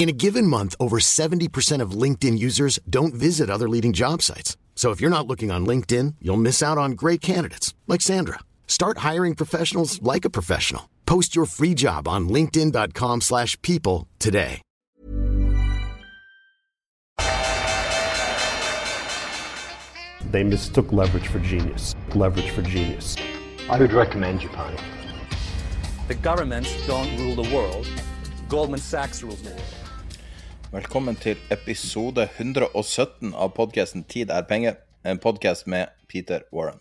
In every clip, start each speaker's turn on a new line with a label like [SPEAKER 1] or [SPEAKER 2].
[SPEAKER 1] In a given month, over 70% of LinkedIn users don't visit other leading job sites. So if you're not looking on LinkedIn, you'll miss out on great candidates like Sandra. Start hiring professionals like a professional. Post your free job on linkedin.com/people slash people today.
[SPEAKER 2] They mistook leverage for genius. Leverage for genius.
[SPEAKER 3] I would recommend you, Japan.
[SPEAKER 4] The governments don't rule the world. Goldman Sachs rules the world.
[SPEAKER 5] Velkommen til episode 117 av podkasten 'Tid er penger', en podkast med Peter Warren.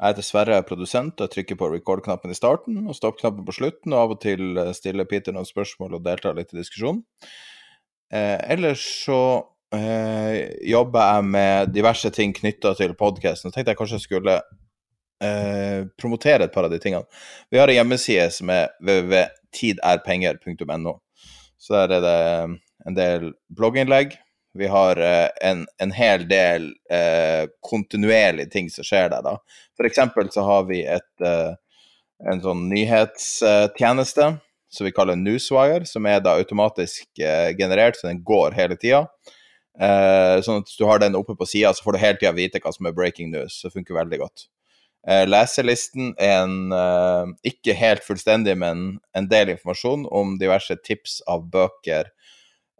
[SPEAKER 5] Jeg er produsent, og trykker på record-knappen i starten og stopp-knappen på slutten, og av og til eh, stiller Peter noen spørsmål og deltar litt i diskusjonen. Eh, ellers så eh, jobber jeg med diverse ting knytta til podkasten, og tenkte jeg kanskje jeg skulle eh, promotere et par av de tingene. Vi har en hjemmeside som er www.tiderpenger.no. Så der er det en del blogginnlegg. Vi har eh, en, en hel del eh, kontinuerlige ting som skjer der, da. Eksempel så har vi et, eh, en sånn nyhetstjeneste som vi kaller Newswire, som er da automatisk eh, generert, så den går hele tida. Eh, sånn at du har den oppe på sida, så får du hele tida vite hva som er breaking news. Det funker veldig godt. Eh, leselisten er en ikke helt fullstendig, men en del informasjon om diverse tips av bøker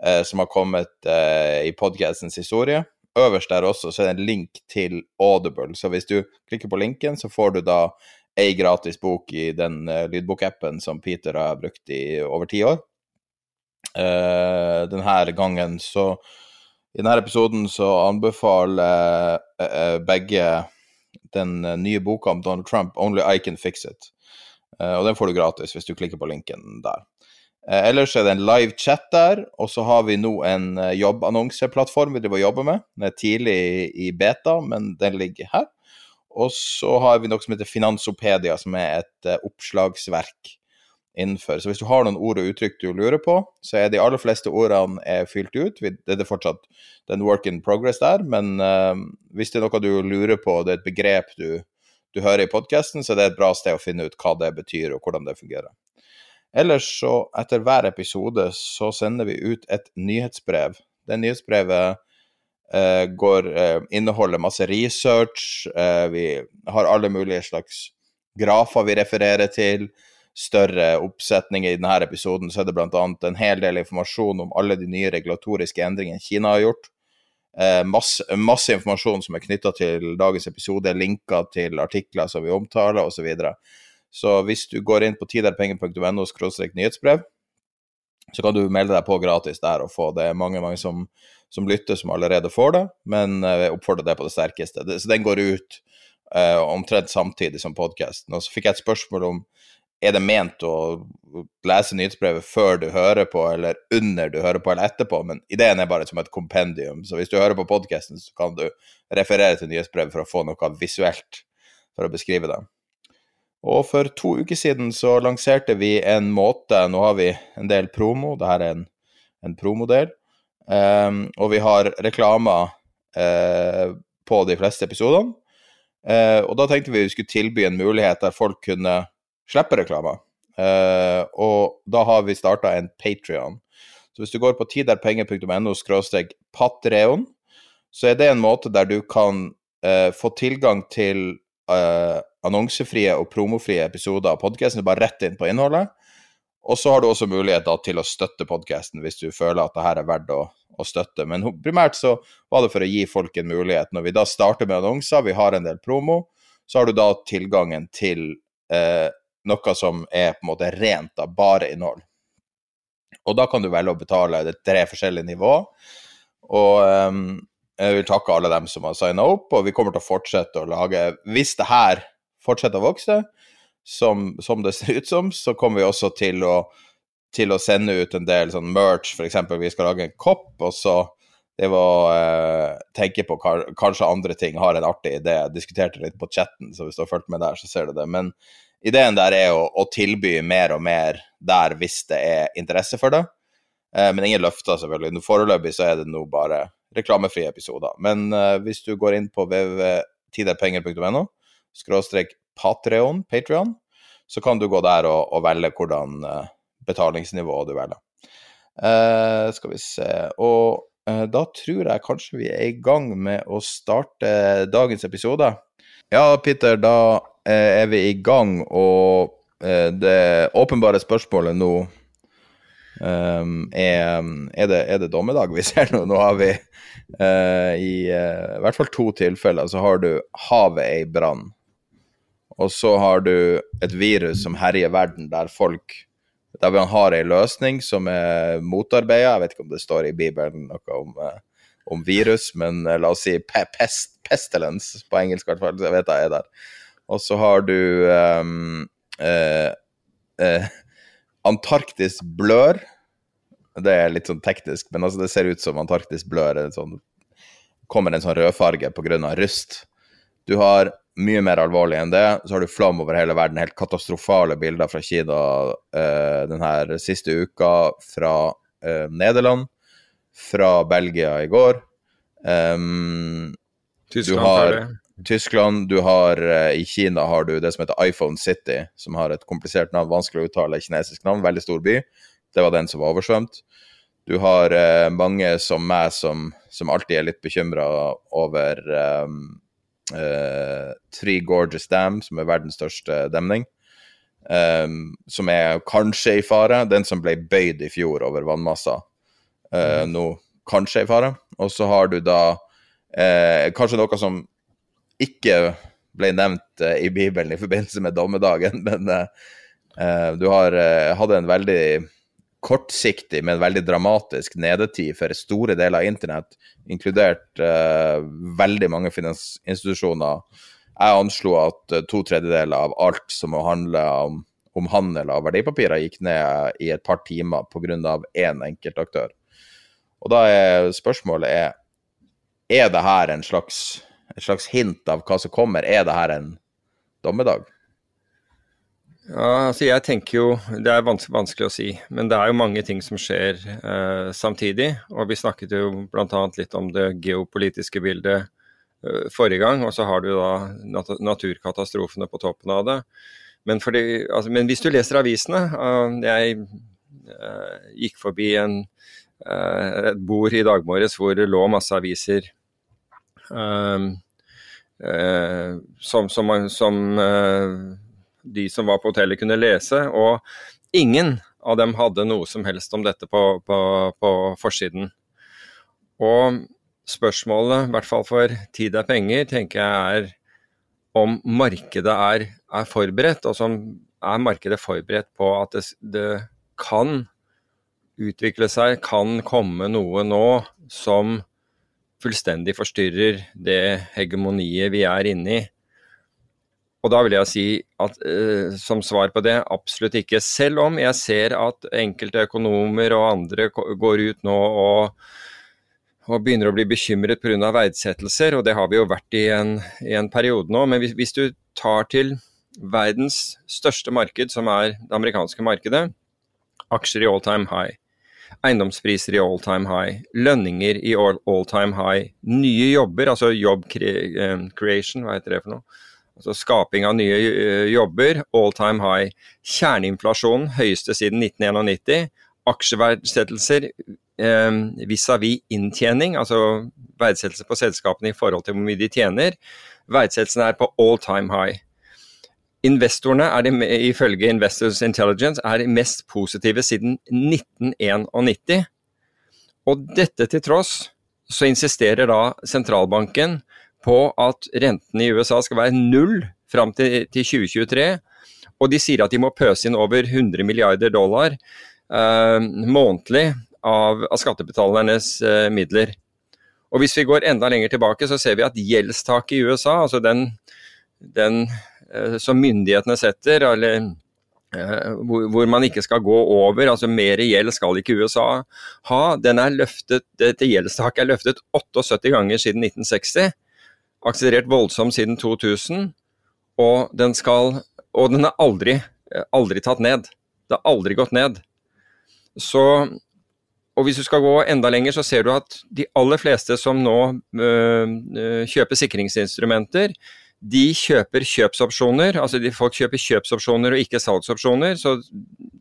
[SPEAKER 5] eh, som har kommet eh, i podcastens historie. Øverst der også så er det en link til Audible, så hvis du klikker på linken, så får du da ei gratis bok i den uh, lydbokappen som Peter har brukt i over ti år. Uh, denne gangen så I denne episoden så anbefaler uh, begge den nye boka om Donald Trump, 'Only I Can Fix It'. og den får du gratis hvis du klikker på linken der. Eh, ellers er det en live chat der, og så har vi nå en eh, jobbannonseplattform vi driver og jobber med. Den er tidlig i beta, men den ligger her. Og så har vi noe som heter Finansopedia, som er et eh, oppslagsverk innenfor. Så hvis du har noen ord og uttrykk du lurer på, så er de aller fleste ordene er fylt ut. Det er fortsatt det en work in progress der, men hvis det er noe du lurer på, det er et begrep du, du hører i podkasten, så det er et bra sted å finne ut hva det betyr, og hvordan det fungerer. Ellers så, etter hver episode, så sender vi ut et nyhetsbrev. Det nyhetsbrevet eh, går, eh, inneholder masse research, eh, vi har alle mulige slags grafer vi refererer til, større oppsetninger i denne episoden, så er det bl.a. en hel del informasjon om alle de nye regulatoriske endringene Kina har gjort. Eh, masse, masse informasjon som er knytta til dagens episode, linker til artikler som vi omtaler, osv. Så, hvis du går inn på tiderpenger.no nyhetsbrev, så kan du melde deg på gratis der og få det. mange mange som, som lytter, som allerede får det, men eh, jeg oppfordrer det på det sterkeste. Så den går ut uh, omtrent samtidig som podkasten. Og så fikk jeg et spørsmål om er det ment å lese nyhetsbrevet før du hører på, eller under du hører på, eller etterpå, men ideen er bare som et kompendium. Så hvis du hører på podkasten, så kan du referere til nyhetsbrevet for å få noe visuelt for å beskrive det. Og for to uker siden så lanserte vi en måte Nå har vi en del promo, det her er en, en promodel. Um, og vi har reklamer uh, på de fleste episodene. Uh, og da tenkte vi vi skulle tilby en mulighet der folk kunne slippe reklamer. Uh, og da har vi starta en Patrion. Så hvis du går på tiderpenger.no patreon, så er det en måte der du kan eh, få tilgang til eh, annonsefrie og promofrie episoder av podkasten. Bare rett inn på innholdet. Og så har du også mulighet da, til å støtte podkasten hvis du føler at det her er verdt å, å støtte. Men primært så var det for å gi folk en mulighet. Når vi da starter med annonser, vi har en del promo, så har du da tilgangen til eh, noe som er på en måte rent av bare innhold. Og da kan du velge å betale det tre forskjellige nivåer. Og ehm, jeg vil takke alle dem som har signa opp, og vi kommer til å fortsette å lage Hvis det her fortsetter å vokse, som, som det ser ut som, så kommer vi også til å til å sende ut en del sånn merch, f.eks. vi skal lage en kopp, og så det var eh, tenke på kanskje andre ting, har en artig idé. Jeg diskuterte litt på chatten, så hvis du har fulgt med der, så ser du det. Men ideen der er å, å tilby mer og mer der hvis det er interesse for det. Eh, men ingen løfter, selvfølgelig. Foreløpig så er det nå bare reklamefrie episoder. Men eh, hvis du går inn på www.tiderpenger.no, skråstrek Patreon, Patreon, så kan du gå der og, og velge hvordan uh, betalingsnivå du velger. Uh, skal vi se Og uh, da tror jeg kanskje vi er i gang med å starte dagens episode. Ja, Peter, da er vi i gang, og det åpenbare spørsmålet nå um, er, er, det, er, det, dommedag vi ser nå? Nå har vi i uh, hvert fall to tilfeller så har du havet i brann og så har du et virus som herjer verden, der folk Der man har ei løsning som er motarbeida. Jeg vet ikke om det står i Bibelen noe om, eh, om virus, men eh, la oss si pest, pestilence på engelsk, i hvert fall. Jeg vet jeg er der. Og så har du um, eh, eh, Antarktis blør. Det er litt sånn teknisk, men altså det ser ut som Antarktis blør. En sånn, kommer en sånn rødfarge pga. rust. Du har mye mer alvorlig enn det. Så har du flom over hele verden. Helt katastrofale bilder fra Kina uh, denne siste uka. Fra uh, Nederland. Fra Belgia i går. Um,
[SPEAKER 6] Tyskland du har
[SPEAKER 5] Tyskland, du har uh, I Kina har du det som heter iPhone City, som har et komplisert navn, vanskelig å uttale, kinesisk navn. Veldig stor by. Det var den som var oversvømt. Du har mange som meg, som, som alltid er litt bekymra over um, uh, Three Gorgeous Dam, som er verdens største demning. Um, som er kanskje i fare. Den som ble bøyd i fjor over vannmassa, uh, nå kanskje i fare. Og så har du da uh, kanskje noe som ikke ble nevnt i Bibelen i forbindelse med dommedagen, men du har hadde en veldig kortsiktig, men veldig dramatisk nedetid for store deler av internett, inkludert uh, veldig mange finansinstitusjoner. Jeg anslo at uh, to tredjedeler av alt som må handle om, om, handel av verdipapirer, gikk ned i et par timer pga. én enkeltaktør. Og da er spørsmålet er, er det her en slags, et slags hint av hva som kommer? Er det her en dommedag?
[SPEAKER 6] Ja, altså jeg tenker jo, Det er vanskelig, vanskelig, å si, men det er jo mange ting som skjer eh, samtidig. og Vi snakket jo bl.a. litt om det geopolitiske bildet eh, forrige gang. Og så har du da nat naturkatastrofene på toppen av det. Men, fordi, altså, men hvis du leser avisene eh, Jeg uh, gikk forbi en, uh, et bord i dag morges hvor det lå masse aviser som, som, som de som var på hotellet kunne lese, og ingen av dem hadde noe som helst om dette på, på, på forsiden. Og spørsmålet, i hvert fall for tid er penger, tenker jeg er om markedet er, er forberedt, og som er markedet forberedt på at det, det, kan utvikle seg, kan komme noe nå som fullstendig forstyrrer det hegemoniet vi er inne i. Og da vil jeg si at uh, som svar på det, absolutt ikke. Selv om jeg ser at enkelte økonomer og andre går ut nå og, og begynner å bli bekymret pga. verdsettelser, og det har vi jo vært i en, i en periode nå. Men hvis, hvis, du tar til verdens største marked, som er det amerikanske markedet, aksjer i all time high, eiendomspriser i all time high, lønninger i all, all time high, nye jobber, altså job cre creation, hva heter det for noe? Altså skaping av nye eh, jobber, all time high. Kjerneinflasjonen, høyeste siden 1991. Aksjeverdsettelser eh, vis-à-vis -vis inntjening, altså verdsettelse på selskapene i forhold til hvor mye de tjener. Verdsettelsen er på all time high. Investorene er de, ifølge Investors Intelligence er de mest positive siden 1991. Og dette til tross så insisterer da sentralbanken på at rentene i USA skal være null fram til, til 2023. Og de sier at de må pøse inn over 100 milliarder dollar eh, månedlig av, av skattebetalernes eh, midler. Og Hvis vi går enda lenger tilbake, så ser vi at gjeldstaket i USA, altså den, den eh, som myndighetene setter, eller eh, hvor, hvor, man ikke skal gå over. altså Mer gjeld skal ikke USA ha. Den er løftet, Dette gjeldstaket er løftet 78 ganger siden 1960. Akselerert voldsomt siden 2000. Og den, skal, og den er aldri, aldri tatt ned. Det har aldri gått ned. Så og hvis du skal gå enda lenger, så ser du at de aller fleste som nå øh, kjøper sikringsinstrumenter, de kjøper kjøpsopsjoner. Altså de, folk kjøper kjøpsopsjoner og ikke salgsopsjoner. Så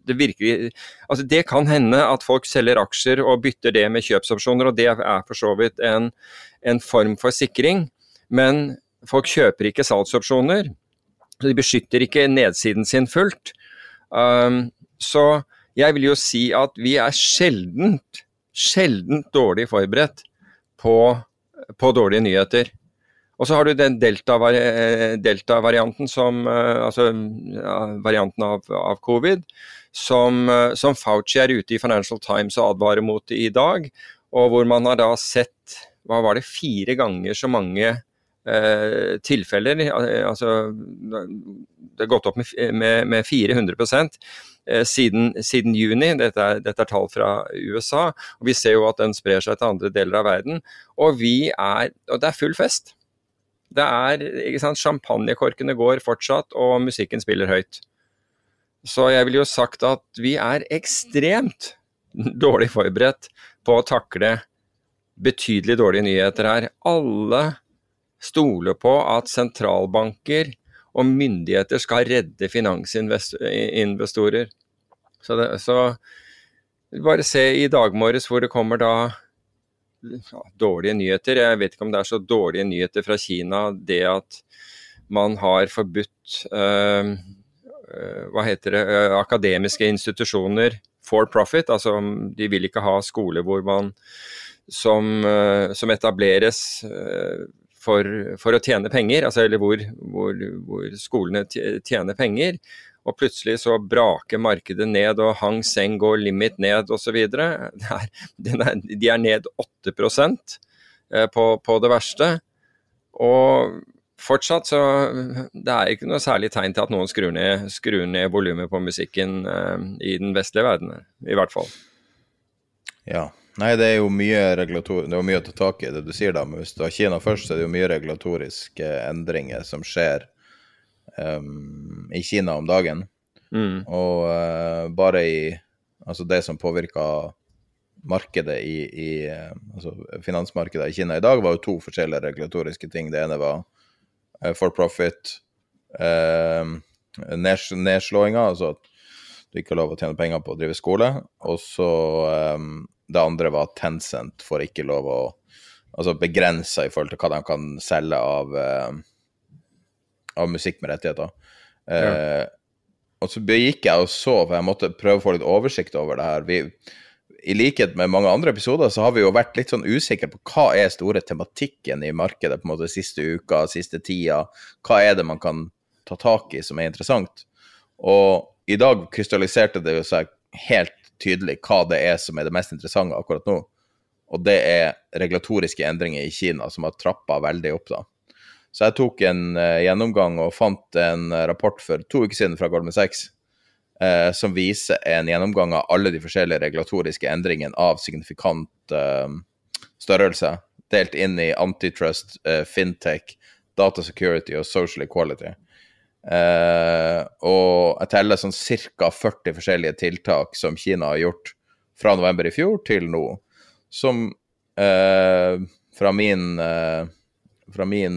[SPEAKER 6] det virker Altså det kan hende at folk selger aksjer og bytter det med kjøpsopsjoner, og det er for så vidt en, en form for sikring. Men folk kjøper ikke salgsopsjoner. De beskytter ikke nedsiden sin fullt. Um, så jeg vil jo si at vi er sjeldent, sjeldent dårlig forberedt på, på dårlige nyheter. Og så har du den delta-varianten, delta som eh, Altså varianten av, av covid, som, eh, som, Fauci er ute i Financial Times og advarer mot i dag. Og hvor man har da sett hva var det, fire ganger så mange eh, tilfeller. Altså det har gått opp med, med, med 400 Eh, siden, siden, juni. Dette er, dette er, tall fra USA. og Vi ser jo at den sprer seg til andre deler av verden. Og vi er Og det er full fest. Det er ikke sant, Champagnekorkene går fortsatt, og musikken spiller høyt. Så jeg ville jo sagt at vi er ekstremt dårlig forberedt på å takle betydelig dårlige nyheter her. Alle stoler på at sentralbanker og myndigheter skal redde finansinvestorer. Så, det, så bare se i dag morges hvor det kommer da dårlige nyheter. Jeg vet ikke om det er så dårlige nyheter fra Kina det at man har forbudt øh, hva heter det, øh, akademiske institusjoner for profit. Altså de vil ikke ha skoler hvor man som, som etableres for, for, å tjene penger, altså, eller hvor, hvor, hvor, skolene tjener penger. Og plutselig så braker markedet ned, og Hang Seng går limit ned osv. De er ned 8 eh, på, på det verste. Og fortsatt så det er ikke noe særlig tegn til at noen skrur ned, skrur ned volumet på musikken eh, i den vestlige verden, i hvert fall.
[SPEAKER 5] Ja, Nei, det er jo mye regulator... Det er mye å ta tak i, det du sier da. Men hvis du har Kina først, så er det jo mye regulatoriske endringer som skjer um, i Kina om dagen. Mm. Og uh, bare i Altså det som påvirka markedet i, i uh, Altså finansmarkedet i Kina i dag, var jo to forskjellige regulatoriske ting. Det ene var uh, for profit, nedslåinga, altså at du ikke har lov å tjene penger på å drive skole. Og så um, det andre var at Tencent får ikke lov å Altså begrensa i forhold til hva de kan selge av, uh, av musikk med rettigheter. Uh, ja. Og så gikk jeg og så, for jeg måtte prøve å få litt oversikt over det her. Vi, I likhet med mange andre episoder så har vi jo vært litt sånn usikre på hva er store tematikken i markedet på en måte siste uka, siste tida. Hva er det man kan ta tak i som er interessant? Og i dag krystalliserte det seg helt tydelig hva det er som er det mest interessante akkurat nå. Og det er regulatoriske endringer i Kina som har trappa veldig opp, da. Så jeg tok en uh, gjennomgang og fant en uh, rapport for to uker siden fra Goldman Sachs uh, som viser en gjennomgang av alle de forskjellige regulatoriske endringene av signifikant størrelse, delt inn i antitrust, fintech, data security og social equality. Uh, og jeg teller sånn ca. 40 forskjellige tiltak som Kina har gjort fra november i fjor til nå, som eh, fra min, eh, fra min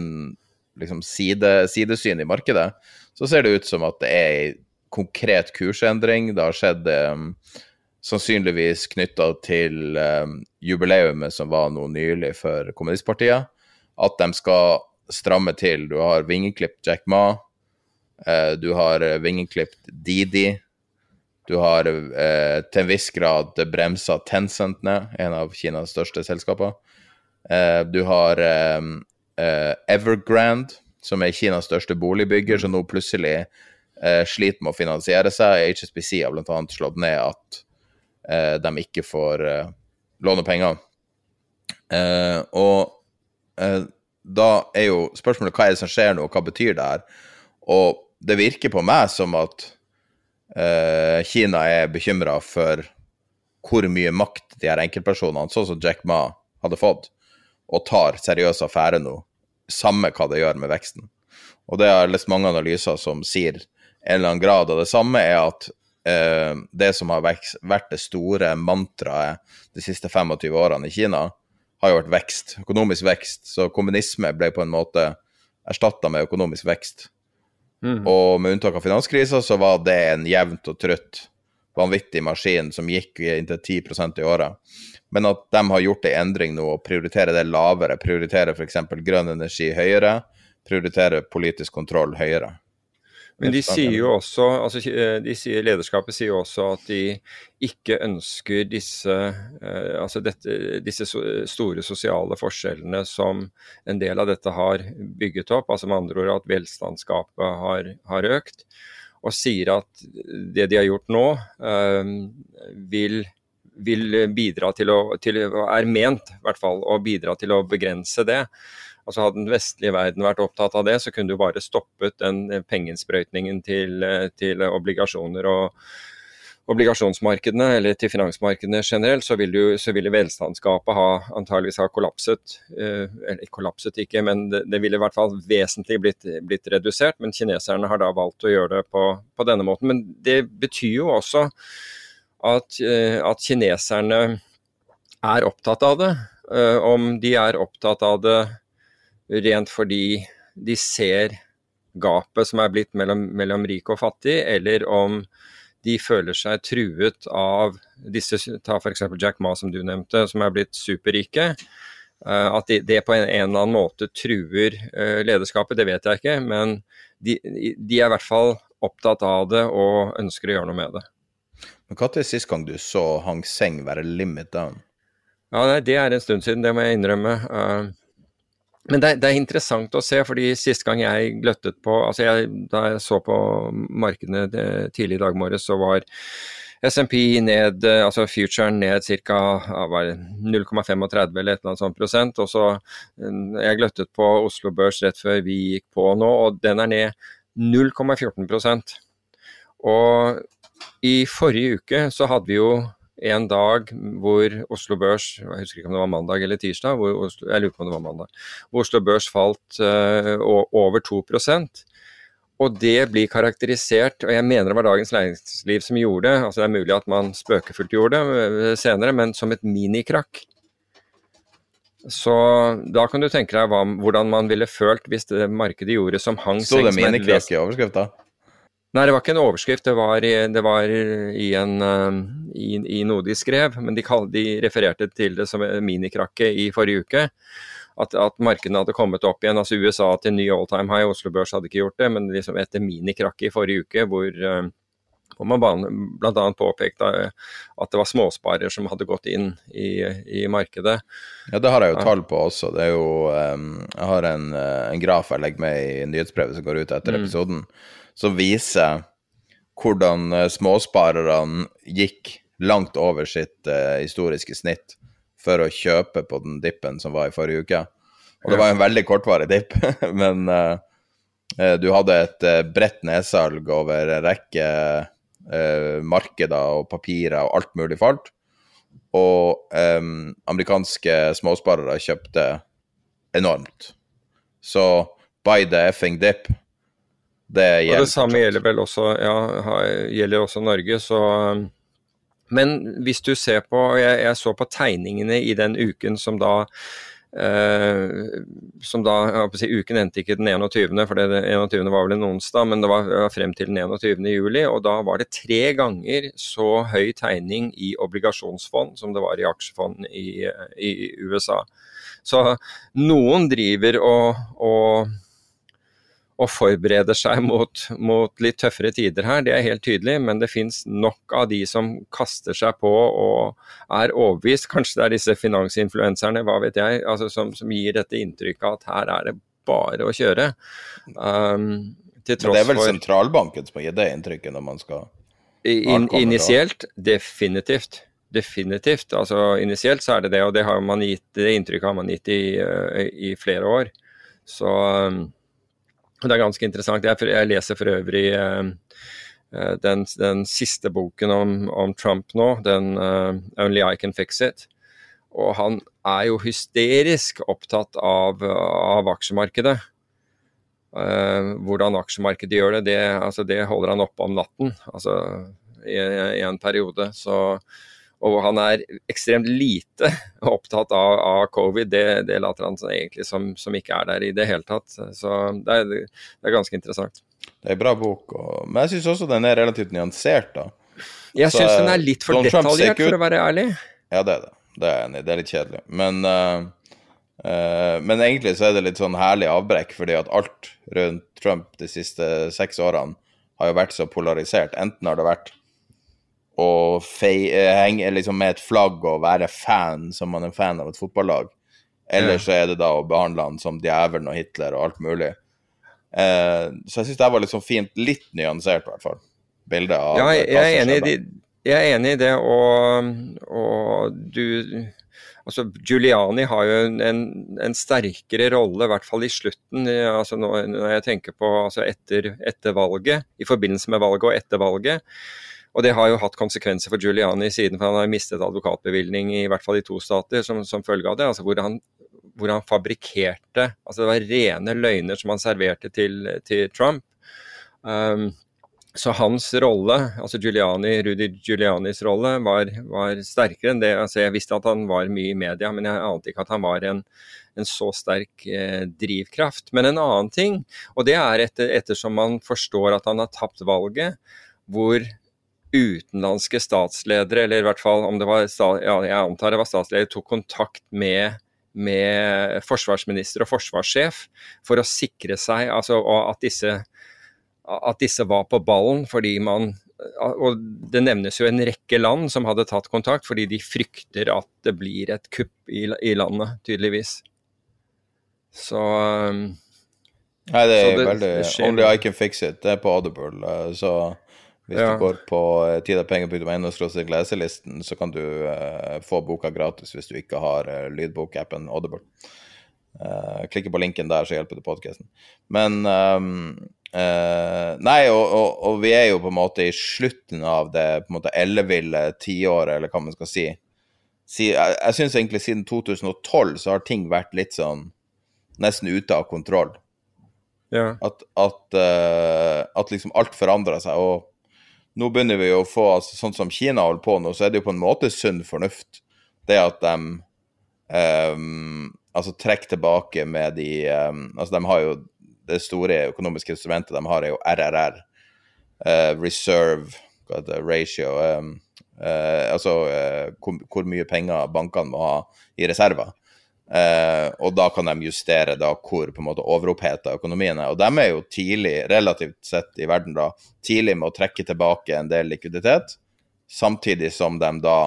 [SPEAKER 5] liksom side, sidesyn i markedet, så ser det ut som at det er ei konkret kursendring. Det har skjedd um, sannsynligvis knytta til um, jubileumet som var nå nylig for kommunistpartiet. At de skal stramme til. Du har vingeklipt Jack Ma Eh, du har eh, vingeklipt Didi. Du har eh, til en viss grad bremsa Tencent ned, en av Kinas største selskaper. du har Evergrande, som er Kinas største boligbygger, som nå plutselig sliter med å finansiere seg. HSBC har bl.a. slått ned at de ikke får låne penger. og da er jo spørsmålet hva er det som skjer nå, og hva betyr det her? Og det virker på meg som at uh, Kina er bekymra for hvor mye makt de her enkeltpersonene, sånn som Jack Ma, hadde fått, og tar seriøs affære nå, samme hva det gjør med veksten. Og det har lest mange analyser som sier en eller annen grad av det samme, er at uh, det som har vært det store mantraet de siste 25 årene i Kina, har jo vært vekst, økonomisk vekst. Så kommunisme ble på en måte erstatta med økonomisk vekst. Mm. Og med unntak av finanskrisa, så var det en jevnt og trutt vanvittig maskin som gikk inntil 10% i året. Men at de har gjort en endring nå og prioriterer det lavere, prioriterer f.eks. grønn energi høyere, prioriterer politisk kontroll høyere.
[SPEAKER 6] Men de sier jo også, altså eh, de sier, lederskapet sier jo også at de ikke ønsker disse, eh, altså dette, disse store sosiale forskjellene som en del av dette har bygget opp. altså Med andre ord at velstandsgapet har, har økt. Og sier at det de har gjort nå, eh, vil, vil bidra til å, til, er ment i hvert fall, å bidra til å begrense det. Altså Hadde den vestlige verden vært opptatt av det, så kunne du bare stoppet den eh, pengeinnsprøytningen til, eh, til obligasjoner og obligasjonsmarkedene, eller til finansmarkedene generelt, så så ville velstandsgapet ha, antageligvis ha kollapset. Eh, eller kollapset ikke, men det, det, ville i hvert fall vesentlig blitt, blitt, redusert. Men kineserne har da valgt å gjøre det på, på denne måten. Men det betyr jo også at, at kineserne er opptatt av det. Om de er opptatt av det rent fordi de ser gapet som er blitt mellom, mellom rik og fattig, eller om de føler seg truet av disse, ta f.eks. Jack Ma som du nevnte, som er blitt superrike. Uh, at det de på en, en, eller annen måte truer uh, lederskapet, det vet jeg ikke. Men de, de, er i hvert fall opptatt av det og ønsker å gjøre noe med det.
[SPEAKER 5] Men Når var sist gang du så Hang Seng være limit down?
[SPEAKER 6] Ja, Det er en stund siden, det må jeg innrømme. Men det, det, er interessant å se, fordi sist gang jeg gløttet på altså jeg, Da jeg så på markedene eh, tidlig i dag morges, så var SMP ned, eh, altså futuren ned ca. 0,35 eller et sånt prosent. Og så eh, Jeg gløttet på Oslo Børs rett før vi gikk på nå, og den er ned 0,14% Og i forrige uke så hadde vi jo en dag hvor Oslo Børs jeg husker ikke om det var mandag eller tirsdag, Oslo, jeg lurer på om det var mandag, hvor Oslo Børs falt uh, over 2% og det blir karakterisert, og jeg mener det var Dagens Næringsliv som gjorde det, altså det er mulig at man spøkefullt gjorde det eh, senere, men som et minikrakk. Så da kan du tenke deg hva, hvordan man ville følt hvis det markedet gjorde som hang
[SPEAKER 5] Sto det minikrakk i overskrifta?
[SPEAKER 6] Nei, det var ikke en overskrift, det var, det var i, en, um, i, i, noe de skrev. Men de, kall, de refererte til det som minikrakket i forrige uke. At, at, markedene hadde kommet opp igjen. altså USA til ny all time high, Oslo Børs hadde ikke gjort det. Men liksom etter minikrakket i forrige uke, hvor, um, hvor man bl.a. påpekte at det var småsparer som hadde gått inn i, i, markedet.
[SPEAKER 5] Ja, det har jeg jo tall på også. Det er jo, um, jeg har en, en graf jeg legger med i nyhetsbrevet som går ut etter mm. episoden som viser hvordan uh, småsparerne gikk langt over sitt uh, historiske snitt for å kjøpe på den dippen som var i forrige uke. Og det var en veldig kortvarig dipp, men uh, du hadde et bredt nedsalg over en rekke markeder og papirer og alt mulig falt. Og amerikanske småsparere kjøpte enormt. Så by the effing dip
[SPEAKER 6] det, og det samme gjelder vel også, ja, gjelder også Norge. Så, men hvis du ser på jeg, jeg, så på tegningene i den uken som da Uh, som da, si, Uken endte ikke den 21., for det 21. var vel en onsdag, men det var, var frem til den 21. juli. Og da var det tre ganger så høy tegning i obligasjonsfond som det var i aksjefond i, i USA. Så noen driver og, og og forbereder seg mot, mot, litt tøffere tider her, det er helt tydelig. Men det finnes nok av de som kaster seg på og er overbevist. Kanskje det er disse finansinfluenserne, hva vet jeg, altså som, som, gir dette inntrykket at her er det bare å kjøre. Um,
[SPEAKER 5] Men det er vel for, sentralbanken som gitt det inntrykket når man skal
[SPEAKER 6] in, Initielt, definitivt. Definitivt. Altså Initielt så er det det, og det, har man gitt, det inntrykket har man gitt i, uh, i flere år. Så um, det er ganske interessant. Jeg, jeg leser for øvrig eh, eh, den, den, siste boken om, om Trump nå, den uh, 'Only I Can Fix It'. Og han er jo hysterisk opptatt av, av aksjemarkedet. Uh, hvordan aksjemarkedet gjør det, det, altså det holder han oppe om natten altså, i, i, en periode. Så, og hvor han er ekstremt lite opptatt av, av covid. Det, det, later han egentlig som, som, ikke er der i det hele tatt. Så det er, det er ganske interessant.
[SPEAKER 5] Det er en bra bok, og, men jeg syns også den er relativt nyansert. da.
[SPEAKER 6] Jeg syns den er litt for detaljert, for å være ærlig.
[SPEAKER 5] Ja, det er det. Det er enig. Det er litt kjedelig. Men, uh, uh, men egentlig så er det litt sånn herlig avbrekk, fordi at alt rundt Trump de siste seks årene har jo vært så polarisert. Enten har det vært å uh, henge liksom med et flagg og være fan som man er fan av et fotballag, eller så er det da å behandle han som djevelen og Hitler og alt mulig. så jeg syns det var litt sånn fint, litt nyansert i hvert fall, bildet av
[SPEAKER 6] Ja, jeg, jeg er enig i de jeg er enig i det, og, og du Altså, Giuliani har jo en, en, sterkere rolle, i hvert fall i slutten. Altså når jeg tenker på altså etter, etter, valget, i forbindelse med valget og etter valget. Og det har jo hatt konsekvenser for Giuliani siden, for han har mistet advokatbevilgning i hvert fall i to stater som, som følge av det. altså hvor han, hvor han fabrikkerte altså Det var rene løgner som han serverte til, til Trump. Um, så hans rolle, altså Giuliani, Rudy Giulianis rolle, var, var, sterkere enn det. Altså jeg visste at han var mye i media, men jeg ante ikke at han var en, en så sterk eh, drivkraft. Men en annen ting, og det er etter, ettersom man forstår at han har tapt valget, hvor utenlandske statsledere, eller i hvert fall om det var ja, jeg antar det var statsledere, tok kontakt med med forsvarsminister og forsvarssjef for å sikre seg altså, at disse at disse var på ballen fordi man og Det nevnes jo en rekke land som hadde tatt kontakt fordi de frykter at det blir et kupp i, i landet, tydeligvis. Så um,
[SPEAKER 5] Nei, det er det, veldig det Only I can fix it. Det er på Audible. Uh, så hvis ja. du går på uh, tidapenger.no leselisten, så kan du uh, få boka gratis hvis du ikke har uh, lydbokappen Audible. Uh, klikker på linken der, så hjelper det podkasten. Men um, Uh, nei, og, og, og, vi er jo på en måte i slutten av det på en måte elleville tiåret, eller hva man skal si. si jeg jeg syns egentlig siden 2012 så har ting vært litt sånn nesten ute av kontroll.
[SPEAKER 6] Ja.
[SPEAKER 5] At, at, at liksom alt forandrer seg. Og nå begynner vi å få altså, Sånn som Kina holder på nå, så er det jo på en måte sunn fornuft. Det at de um, altså trekker tilbake med de um, Altså, de har jo det store økonomiske instrumentet de har, er jo RRR. Uh, eh, reserve ratio. Um, uh, altså uh, hvor, hvor, mye penger bankene må ha i reserver. Og da kan de justere da hvor på en måte overoppheta økonomien er. Og de er jo tidlig, relativt sett i verden, da, tidlig med å trekke tilbake en del likviditet, samtidig som de da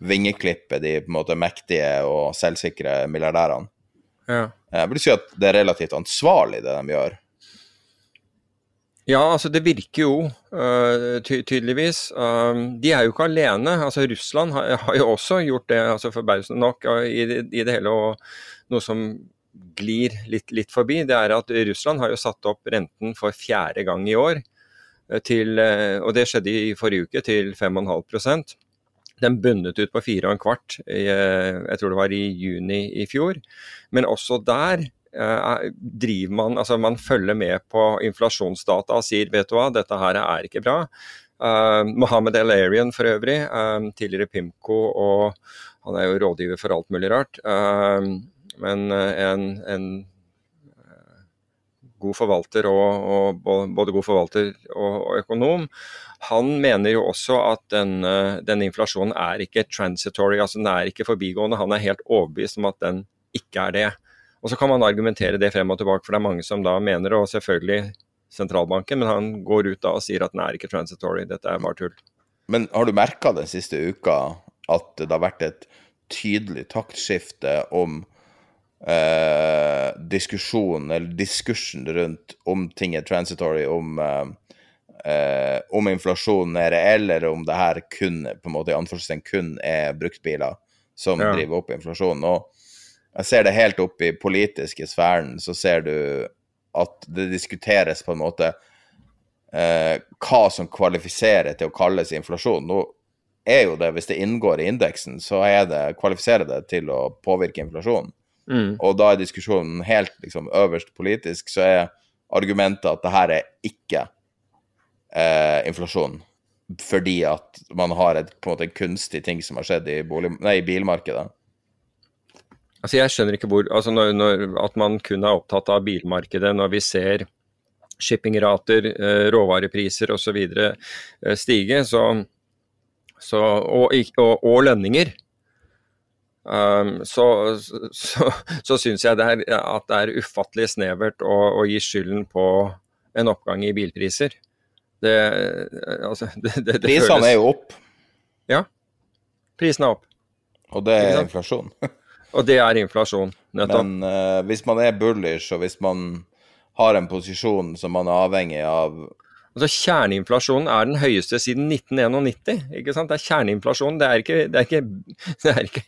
[SPEAKER 5] vingeklipper de på en måte mektige og selvsikre milliardærene.
[SPEAKER 6] Ja.
[SPEAKER 5] Jeg vil si at det er relativt ansvarlig, det de gjør.
[SPEAKER 6] Ja, altså det virker jo uh, ty tydeligvis. Um, de er jo ikke alene. altså Russland har, jo også gjort det, altså forbausende nok, uh, i, det, hele. Og noe som glir litt, litt, forbi, det er at Russland har jo satt opp renten for fjerde gang i år. Til, og det skjedde i forrige uke, til 5,5% den bundet ut på fire og en kvart, eh, jeg tror det var i juni i fjor. Men også der eh, driver man altså man følger med på inflasjonsdata og sier vet du hva, dette her er ikke bra. Uh, Mohammed El-Arian for øvrig, uh, tidligere Pimco og han er jo rådgiver for alt mulig rart. Uh, men en, en god forvalter og, og, både god forvalter og, og, økonom. Han mener jo også at denne, denne, inflasjonen er ikke transitory, altså den er ikke forbigående. Han er helt overbevist om at den ikke er det. Og Så kan man argumentere det frem og tilbake, for det er mange som da mener det, og selvfølgelig sentralbanken, men han går ut da og sier at den er ikke transitory, dette er bare tull.
[SPEAKER 5] Men har du merka den siste uka at det har vært et tydelig taktskifte om eh, diskusjonen, eller diskursen rundt om ting er transitory, om, eh, om inflasjonen er reell, eller om det her kun på en måte i anførselstegn kun er bruktbiler som ja. driver opp inflasjonen. Og jeg ser det helt opp i politiske sfæren, så ser du at det diskuteres på en måte eh, hva som kvalifiserer til å kalles inflasjon. Nå er jo det, hvis det inngår i indeksen, så er det, kvalifiserer det til å påvirke inflasjonen.
[SPEAKER 6] Mm.
[SPEAKER 5] Og da er diskusjonen helt liksom, øverst politisk, så er argumentet at det her er ikke eh, inflasjon. Fordi at man har et, på en måte en kunstig ting som har skjedd i, bolig, nei, i bilmarkedet.
[SPEAKER 6] Altså Jeg skjønner ikke hvor altså når, når, At man kun er opptatt av bilmarkedet når vi ser shippingrater, eh, råvarepriser osv. Eh, stige, så, så, og, og, og lønninger. Um, så så, så syns jeg det er, at det er ufattelig snevert å, å gi skylden på en oppgang i bilpriser. Det, altså, det, det, det
[SPEAKER 5] Prisene
[SPEAKER 6] føles-
[SPEAKER 5] er jo opp, Ja,
[SPEAKER 6] Prisene er opp.
[SPEAKER 5] og det er inflasjon.
[SPEAKER 6] Og det er inflasjon, nettopp.
[SPEAKER 5] Men uh, hvis man er bullish, og hvis man har en posisjon som man er avhengig av
[SPEAKER 6] Altså Kjerneinflasjonen er den høyeste siden 1991. ikke sant? Det er kjerneinflasjon, det er ikke, det er ikke, det er ikke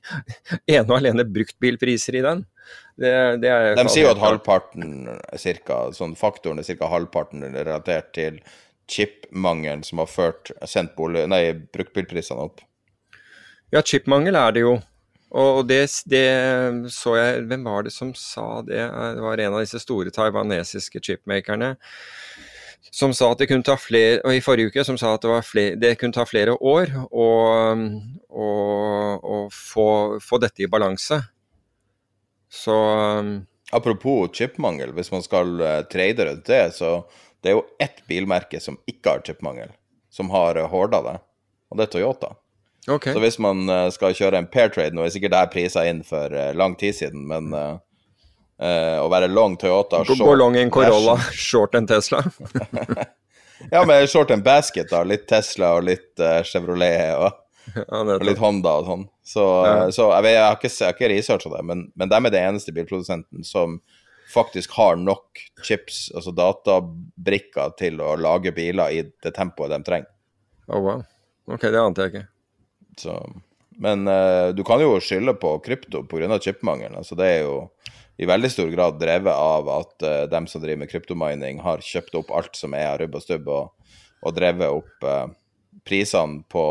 [SPEAKER 6] ene og alene bruktbilpriser i den. Det, det er
[SPEAKER 5] De sier jo at halvparten, cirka, sånn faktoren er ca. halvparten relatert til chipmangelen som har ført sendt bolig, nei, bruktbilprisene opp.
[SPEAKER 6] Ja, chipmangel er det jo. Og det, det så jeg Hvem var det som sa det? Det var en av disse store taiwanesiske chipmakerne som sa at det kunne ta flere Og i forrige uke som sa at det, flere, det kunne ta flere år å, få, få dette i balanse. Så
[SPEAKER 5] Apropos chipmangel, hvis man skal trade rundt det, så det er jo ett bilmerke som ikke har chipmangel, som har horda det, og det er Toyota.
[SPEAKER 6] OK.
[SPEAKER 5] Så hvis man eh, skal kjøre en pair trade, nå er sikkert her prisa inn for eh, lang tid siden, men uh, uh, å være long Toyota
[SPEAKER 6] Gå, gå long en Corolla, short en Tesla.
[SPEAKER 5] Ja, men short en basket, da. Litt Tesla og litt uh, Chevrolet og,
[SPEAKER 6] Ja,
[SPEAKER 5] og litt. Honda og sånn. Så,
[SPEAKER 6] Ja.
[SPEAKER 5] så jeg, vet, jeg har ikke, jeg har ikke researcha det, men, men de er det eneste bilprodusenten som faktisk har nok chips, altså databrikker, til å lage biler i det tempoet de trenger.
[SPEAKER 6] Oh, wow. Ok, det ante jeg ikke.
[SPEAKER 5] Så, men uh, du kan jo skylde på krypto pga. chipmangelen. Altså, det er jo i veldig stor grad drevet av at uh, dem som driver med kryptomining, har kjøpt opp alt som er av rubb og stubb, og, og drevet opp uh, prisene på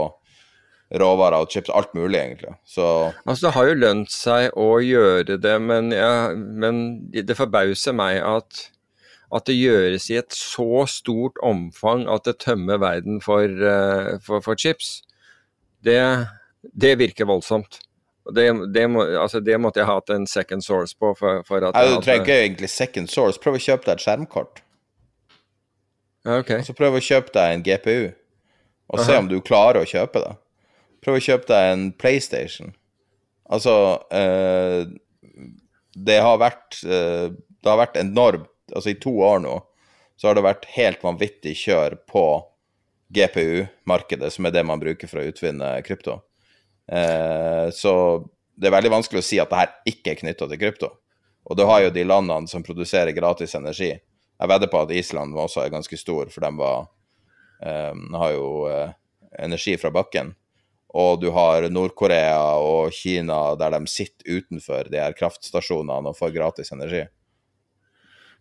[SPEAKER 5] råvarer og chips, alt mulig, egentlig. Så
[SPEAKER 6] Altså, det har jo lønt seg å gjøre det, men, ja, men det forbauser meg at, at det gjøres i et så stort omfang at det tømmer verden for, for, for chips. Det, det virker voldsomt. Det, det, må, altså, det måtte jeg ha hatt en second source på. For, for at
[SPEAKER 5] Nei, du trenger ikke egentlig second source. Prøv å kjøpe deg et skjermkort.
[SPEAKER 6] Ja, ok.
[SPEAKER 5] Så prøv å kjøpe deg en GPU, og se
[SPEAKER 6] Aha.
[SPEAKER 5] om du klarer å kjøpe det. Prøv å kjøpe deg en PlayStation. Altså eh, Det har vært eh, Det har vært enormt Altså, i to år nå så har det vært helt vanvittig kjør på GPU-markedet, som er det man bruker for å utvinne krypto. Eh, så det er veldig vanskelig å si at det her ikke er knytta til krypto. Og du har jo de landene som produserer gratis energi. Jeg vedder på at Island også er ganske stor, for de var, eh, har jo eh, energi fra bakken. Og du har Nord-Korea og Kina der de sitter utenfor de her kraftstasjonene og får gratis energi.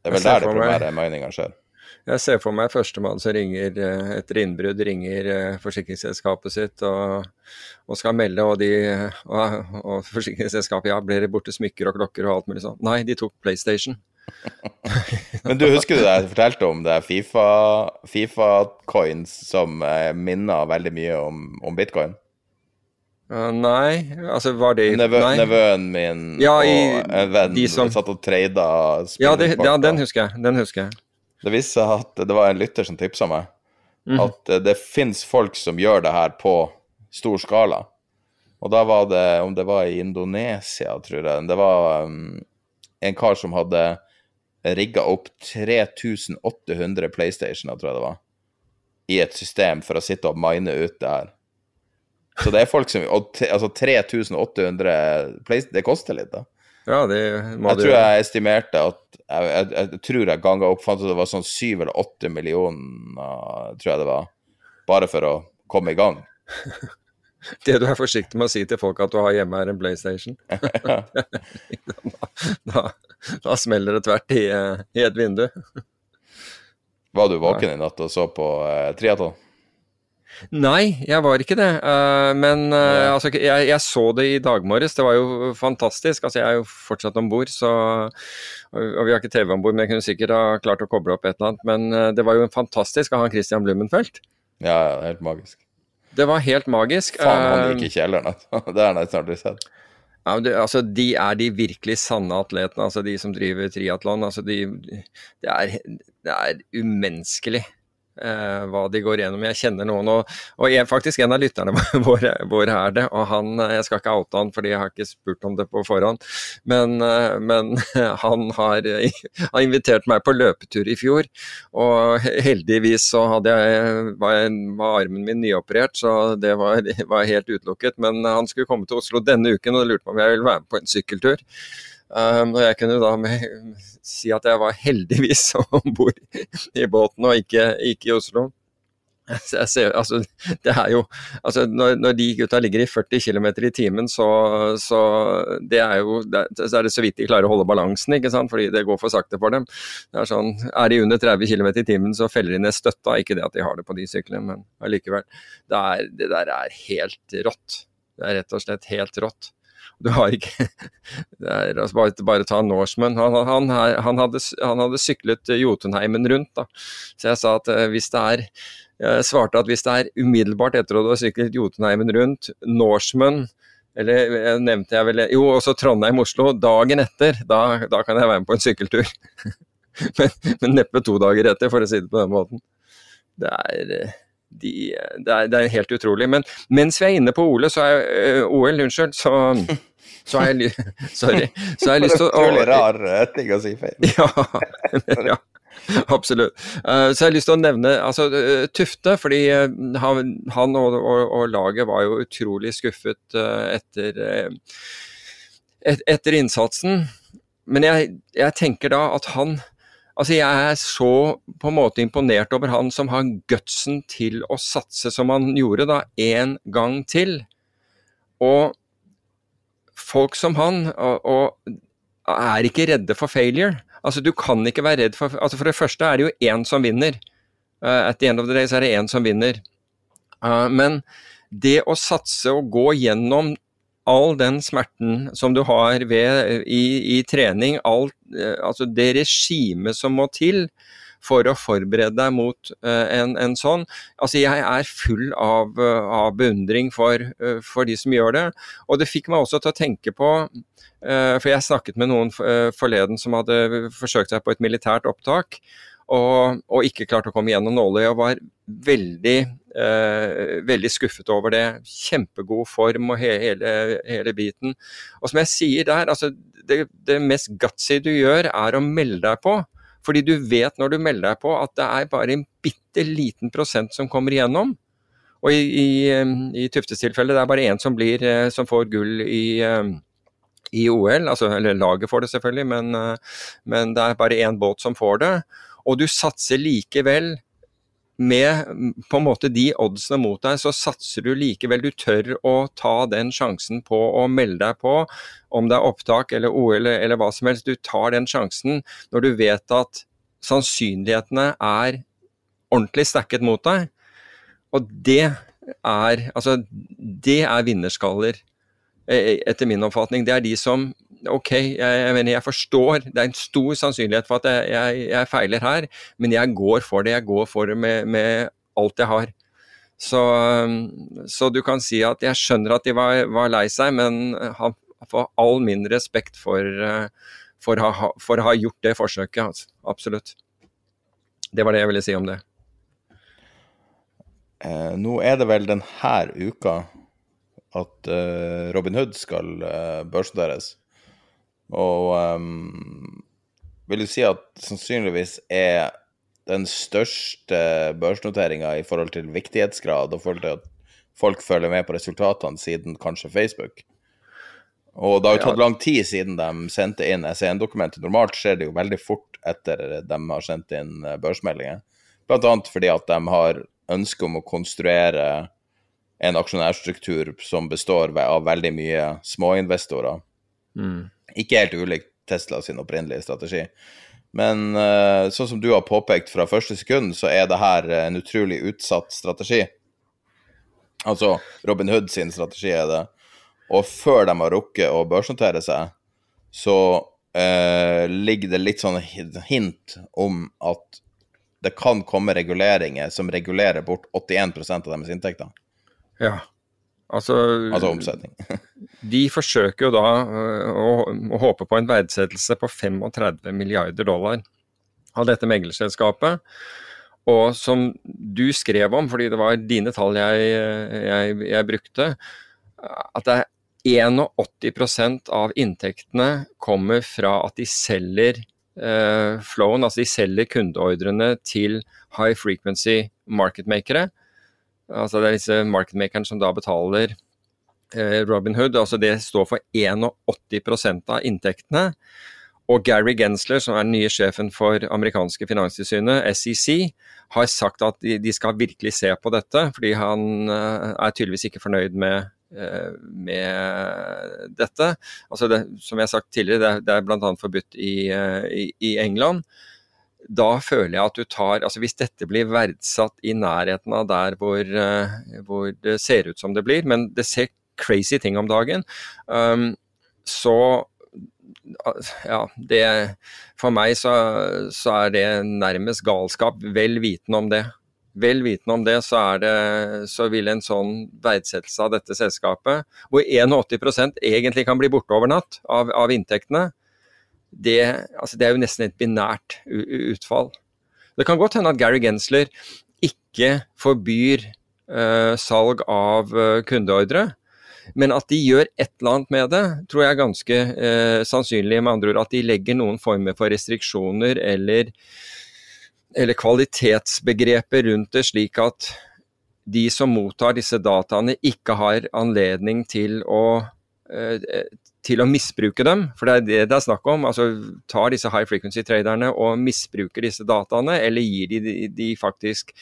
[SPEAKER 5] Det er vel der det primære mininga skjer.
[SPEAKER 6] Jeg ser for meg førstemann som ringer eh, etter innbrudd, ringer eh, forsikringsselskapet sitt og, og skal melde, og, de, og, og forsikringsselskapet ja, blir det borte smykker og klokker og alt mulig sånn. Nei, de tok PlayStation.
[SPEAKER 5] Men du husker du jeg fortalte om det Fifa, Fifa-coins som eh, minner veldig mye om, om bitcoin?
[SPEAKER 6] Uh, nei, altså var det
[SPEAKER 5] Nevø, nevøen min
[SPEAKER 6] Ja, i-
[SPEAKER 5] og en venn
[SPEAKER 6] som-
[SPEAKER 5] satt og trada
[SPEAKER 6] Ja, det, ja, den husker jeg. Den husker jeg.
[SPEAKER 5] Det viste seg at det var en lytter som tipsa meg,
[SPEAKER 6] mm.
[SPEAKER 5] at eh, det fins folk som gjør det her på stor skala. Og da var det, om det var i Indonesia, tror jeg, det var um, en kar som hadde rigga opp 3800 PlayStationer, tror jeg det var, i et system for å sitte og mine ut det her. Så det er folk som Og altså 3800 PlayStation, det koster litt, da.
[SPEAKER 6] Ja, det må
[SPEAKER 5] Jeg
[SPEAKER 6] du
[SPEAKER 5] tror jeg estimerte at Jeg, jeg, jeg tror jeg ganga opp, fant at det var sånn syv eller åtte millioner, tror jeg det var, bare for å komme i gang.
[SPEAKER 6] Det du er forsiktig med å si til folk at du har hjemme, er en PlayStation. da, da, da smeller det tvert i, eh, i et vindu.
[SPEAKER 5] Var du våken i natt og så på eh, triatlon?
[SPEAKER 6] Nei, jeg var ikke det. Uh, men uh, altså, jeg, jeg, så det i dag morges. Det var jo fantastisk. Altså, jeg er jo fortsatt om bord, så Og vi har ikke TV om bord, men jeg kunne sikkert ha klart å koble opp et eller annet. Men uh, det var jo fantastisk av han Christian Blummenfelt.
[SPEAKER 5] Ja, helt magisk.
[SPEAKER 6] Det var helt magisk.
[SPEAKER 5] Faen, han gikk i kjelleren, altså. Det har jeg aldri sett.
[SPEAKER 6] Ja, det, altså, de er de virkelig sanne atletene, altså de som driver triatlon. Altså, de, det, er, det er umenneskelig eh, hva de går gjennom. Jeg kjenner noen, og, og jeg, faktisk en av lytterne våre, våre er det. og han, Jeg skal ikke oute han, fordi jeg har ikke spurt om det på forhånd, men, eh, men han har, har, invitert meg på løpetur i fjor. Og heldigvis så jeg, var, var armen min nyoperert, så det var, var helt utelukket. Men han skulle komme til Oslo denne uken og lurte på om jeg ville være med på en sykkeltur. Um, og jeg kunne da med, si at jeg var heldigvis om bord i båten og ikke, ikke i Oslo. Ser, altså, det er jo, altså, når, når, de gutta ligger i 40 km i timen, så, så, det er jo, det, så er det så vidt de klarer å holde balansen, ikke sant? fordi det går for sakte for dem. Det Er sånn, er de under 30 km i timen, så feller de ned støtta. Ikke det at de har det på de syklene, men allikevel. Det, det der er helt rått. Det er rett og slett helt rått. Du har ikke er, altså bare, bare, ta Norseman. Han, han, han, hadde, han, hadde, syklet Jotunheimen rundt. Da. Så jeg sa at eh, hvis det er jeg svarte at hvis det er umiddelbart etter at du har syklet Jotunheimen rundt, Norseman eller nevnte jeg vel Jo, også Trondheim-Oslo. Dagen etter, da, da, kan jeg være med på en sykkeltur. men, men neppe to dager etter, for å si det på den måten. Det er eh, de, det, er, det, er, helt utrolig. Men mens vi er inne på Ole, så er, uh, OL, unnskyld, så, så har jeg, sorry, så har jeg lyst til
[SPEAKER 5] å Utrolig rar eh, ting å si feil.
[SPEAKER 6] Ja, ja, absolutt. Uh, så jeg har lyst til å nevne altså, Tufte, fordi han, han og, og, og, laget var jo utrolig skuffet etter, et, etter innsatsen. Men jeg, jeg tenker da at han Altså, jeg er så på en måte imponert over han som har gutsen til å satse som han gjorde da, en gang til. Og folk som han og, og er ikke redde for failure. Altså, du kan ikke være redd for altså For det første er det jo én som vinner. Uh, at the end of the day så er det én som vinner. Uh, men det å satse og gå gjennom all den smerten som du har ved, i, i, trening, alt, eh, altså det regimet som må til for å forberede deg mot uh, en, en, sånn. Altså jeg er full av, uh, av beundring for, for, de som gjør det. Og det fikk meg også til å tenke på For jeg snakket med noen forleden som hadde forsøkt seg på et militært opptak og, og ikke klarte å komme gjennom nåløyet. Og var veldig, eh, veldig skuffet over det. Kjempegod form og he, hele, hele, biten. Og som jeg sier der, altså det, det mest gutsy du gjør, er å melde deg på. Fordi du vet når du melder deg på at det er bare en bitte liten prosent som kommer igjennom. Og i, i, i Tuftes tilfelle det er bare én som, eh, som får gull i, eh, i OL. Altså, eller laget får det selvfølgelig, men, eh, men det er bare én båt som får det og du satser likevel med på en måte de oddsene mot deg, så satser du likevel. Du tør å ta den sjansen på å melde deg på, om det er opptak eller OL eller, eller hva som helst. Du tar den sjansen når du vet at sannsynlighetene er ordentlig stacket mot deg. Og det er, altså, det er vinnerskaller, e, etter min oppfatning. Det er de som ok, jeg, jeg, mener, jeg forstår, det er en stor sannsynlighet for at jeg, jeg, jeg, feiler her, men jeg går for det. Jeg går for det med, med alt jeg har. Så, så, du kan si at jeg skjønner at de var, var lei seg, men han får all min respekt for, for, ha, for, å ha gjort det forsøket. Altså. Absolutt. Det var det jeg ville si om det.
[SPEAKER 5] Eh, nå er det vel denne uka at eh, Robin Hood skal eh, børsnoteres. Og um, vil du si at sannsynligvis er den største børsnoteringa i forhold til viktighetsgrad og forhold til at folk følger med på resultatene siden kanskje Facebook. Og det har jo tatt lang tid siden de sendte inn SEN-dokumentet. Normalt skjer det jo veldig fort etter de har sendt inn eh, børsmeldinger. Blant annet fordi at de har ønske om å konstruere en aksjonærstruktur som består av veldig mye småinvestorer. Mm. Ikke helt ulikt Tesla sin opprinnelige strategi. Men uh, sånn som du har påpekt fra første sekund, så er det her en utrolig utsatt strategi. Altså Robin Hood sin strategi er det. Og før de har rukket å børsnotere seg, så uh, ligger det litt sånn hint om at det kan komme reguleringer som regulerer bort 81% av deres inntekter.
[SPEAKER 6] Ja. Altså,
[SPEAKER 5] altså omsetning.
[SPEAKER 6] de forsøker jo da øh, å, å, håpe på en verdsettelse på 35 milliarder dollar av dette meglerselskapet. Og som du skrev om, fordi det var dine tall jeg, jeg, jeg brukte, at det er 81% av inntektene kommer fra at de selger eh, flowen, altså de selger kundeordrene til high frequency marketmakere. Altså det er disse marketmakerne som da betaler uh, Robin Hood. Altså det står for 81% av inntektene. Og Gary Gensler, som er den nye sjefen for amerikanske finanstilsynet, SEC, har sagt at de, skal virkelig se på dette, fordi han uh, er tydeligvis ikke fornøyd med Eh, med dette. Altså det, som jeg har sagt tidligere, det er, bl.a. forbudt i, eh, i, i, England. Da føler jeg at du tar altså Hvis dette blir verdsatt i nærheten av der hvor, eh, hvor det ser ut som det blir, men det ser crazy ting om dagen, um, så ja, det For meg så, så, er det nærmest galskap, vel vitende om det. Vel vitende om det, så, er det, så vil en sånn verdsettelse av dette selskapet, hvor 81% egentlig kan bli borte over natt av, av inntektene, det, altså det, er jo nesten et binært utfall. Det kan godt hende at Gary Gensler ikke forbyr uh, salg av uh, kundeordre, men at de gjør et eller annet med det, tror jeg er ganske eh, sannsynlig. Med andre ord at de legger noen former for restriksjoner eller eller kvalitetsbegreper rundt det, slik at de som mottar disse dataene, ikke har anledning til å, eh, til å misbruke dem. For det er det det er snakk om. altså Tar disse high frequency-traderne og misbruker disse dataene, eller gir de, de, de faktisk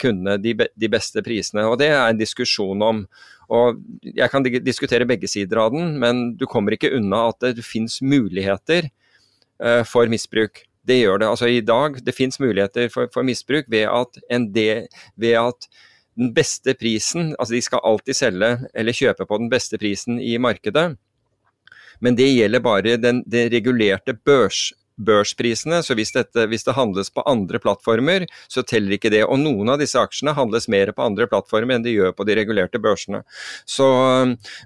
[SPEAKER 6] kundene de, de, beste prisene. Og Det er en diskusjon om. og Jeg kan diskutere begge sider av den, men du kommer ikke unna at det finnes muligheter uh, for misbruk. Det gjør det. Altså i dag, det finnes muligheter for, for misbruk ved at, del, ved at den beste prisen Altså de skal alltid selge eller kjøpe på den beste prisen i markedet. Men det gjelder bare den, den regulerte børs, børsprisene. Så hvis, dette, hvis, det handles på andre plattformer, så teller ikke det. Og noen av disse aksjene handles mer på andre plattformer enn de gjør på de regulerte børsene. Så,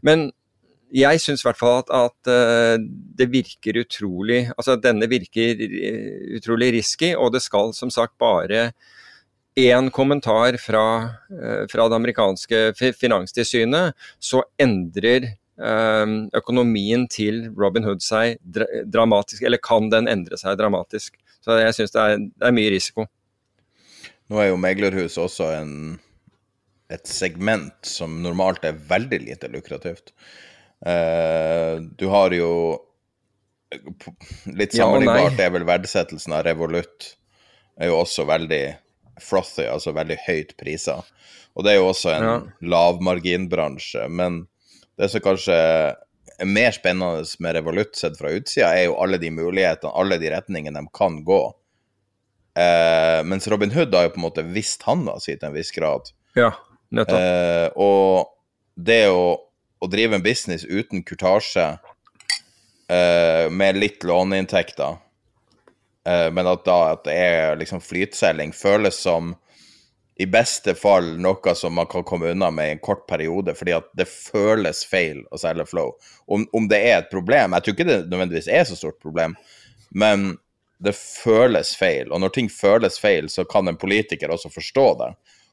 [SPEAKER 6] men jeg syns i hvert fall at, at, eh, det virker utrolig Altså denne virker eh, utrolig risky, og det skal som sagt bare én kommentar fra, eh, fra, det amerikanske finanstilsynet, så endrer økonomien til Robin Hood seg dramatisk, eller kan den endre seg dramatisk. Så jeg syns det, det, er mye risiko.
[SPEAKER 5] Nå er jo meglerhus også en, et segment som normalt er veldig lite lukrativt. Uh, du har jo Litt sammenlignbart ja, er vel verdsettelsen av Revolut er jo også veldig frothy, altså veldig høyt priser. Og det er jo også en ja. lavmarginbransje. Men det som kanskje er mer spennende med Revolut sett fra utsida, er jo alle de mulighetene, alle de retningene de kan gå. Eh, mens Robin Hood har jo på en måte visst handa si til en viss grad.
[SPEAKER 6] Ja, nettopp. Eh,
[SPEAKER 5] og det å å drive en business uten kurtasje, eh, med litt låneinntekter, uh, men at da at det er liksom flytselging, føles som i beste fall noe som man kan komme unna med i en kort periode, fordi at det føles feil å selge Flow. Om, om det er et problem Jeg tror ikke det nødvendigvis er så stort problem, men det føles feil. Og når ting føles feil, så kan en politiker også forstå det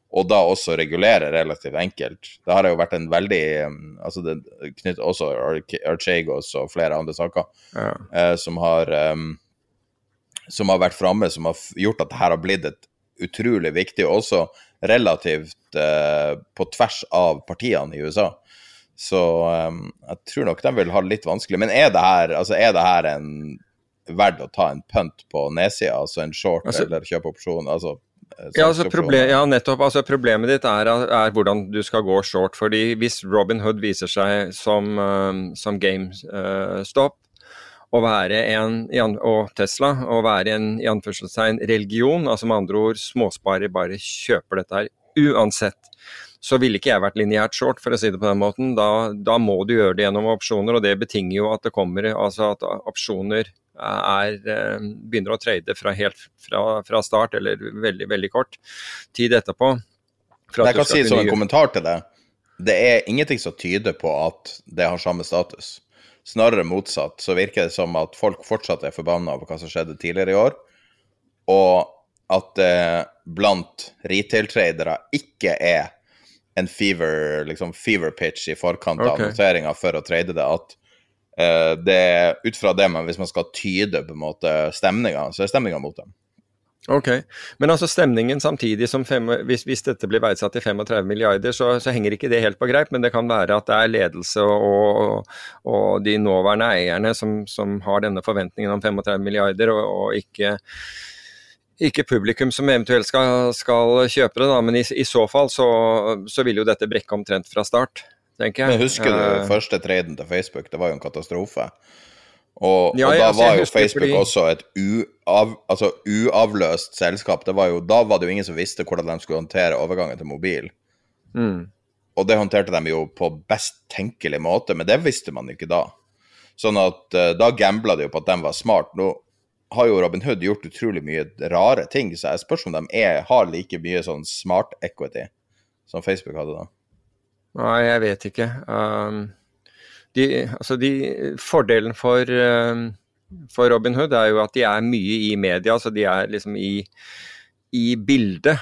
[SPEAKER 5] og da også regulere relativt enkelt. Det har jo vært en veldig altså det knytt også Archegos og flere andre saker ja. eh, som har um, som har vært framme, som har gjort at dette har blitt et utrolig viktig, og også relativt eh, på tvers av partiene i USA. Så eh, jeg tror nok de vil ha det litt vanskelig. Men er det her, altså er det her en verdt å ta en punt på nedsida, altså en short altså, eller kjøpe opsjon? altså
[SPEAKER 6] Eh, ja, altså problem, ja, nettopp. Altså, problemet ditt er, er, hvordan du skal gå short. fordi Hvis Robin Hood viser seg som, uh, som GameStop, å være en, og Tesla, å være en i anførselstegn religion, altså med andre ord småsparer bare kjøper dette her uansett. Så ville ikke jeg vært lineært short, for å si det på den måten. Da, da, må du gjøre det gjennom opsjoner, og det betinger jo at det kommer altså at opsjoner er, eh, begynner å trade fra helt fra, fra, start, eller veldig, veldig kort tid etterpå.
[SPEAKER 5] jeg kan si som en kommentar til det, det er ingenting som tyder på at det har samme status. Snarere motsatt, så virker det som at folk fortsatt er forbanna over hva som skjedde tidligere i år, og at det blant retail-tradere ikke er en fever, liksom fever pitch i forkant av okay. noteringa for å trade det. At uh, det er ut fra det, men hvis man skal tyde på en måte stemninga, så er stemninga mot dem.
[SPEAKER 6] Ok, Men altså stemningen samtidig som fem, hvis, hvis, dette blir verdsatt til 35 milliarder, så, så, henger ikke det helt på greip. Men det kan være at det er ledelse og, og, de nåværende eierne som, som, har denne forventningen om 35 milliarder, og, og ikke, ikke, publikum som eventuelt skal, skal kjøpe det. Da. Men i, i så fall så, så, vil jo dette brekke omtrent fra start, tenker jeg.
[SPEAKER 5] Men Husker du uh, første traden til Facebook? Det var jo en katastrofe. Og, ja, og da altså, var jo Facebook fordi... også et uav, altså, uavløst selskap. Var jo, da var det jo ingen som visste hvordan de skulle håndtere overgangen til mobil. Mm. Og det håndterte de jo på best tenkelig måte, men det visste man ikke da. Sånn at uh, da gambla de jo på at de var smart. Nå har jo Robin Hood gjort utrolig mye rare ting, så jeg spørs om de er, har like mye sånn smart equity som Facebook hadde da.
[SPEAKER 6] Nei, jeg vet ikke. Um de, altså de, Fordelen for, eh, for Robin Hood er jo at de er mye i media, så de er liksom i, i bildet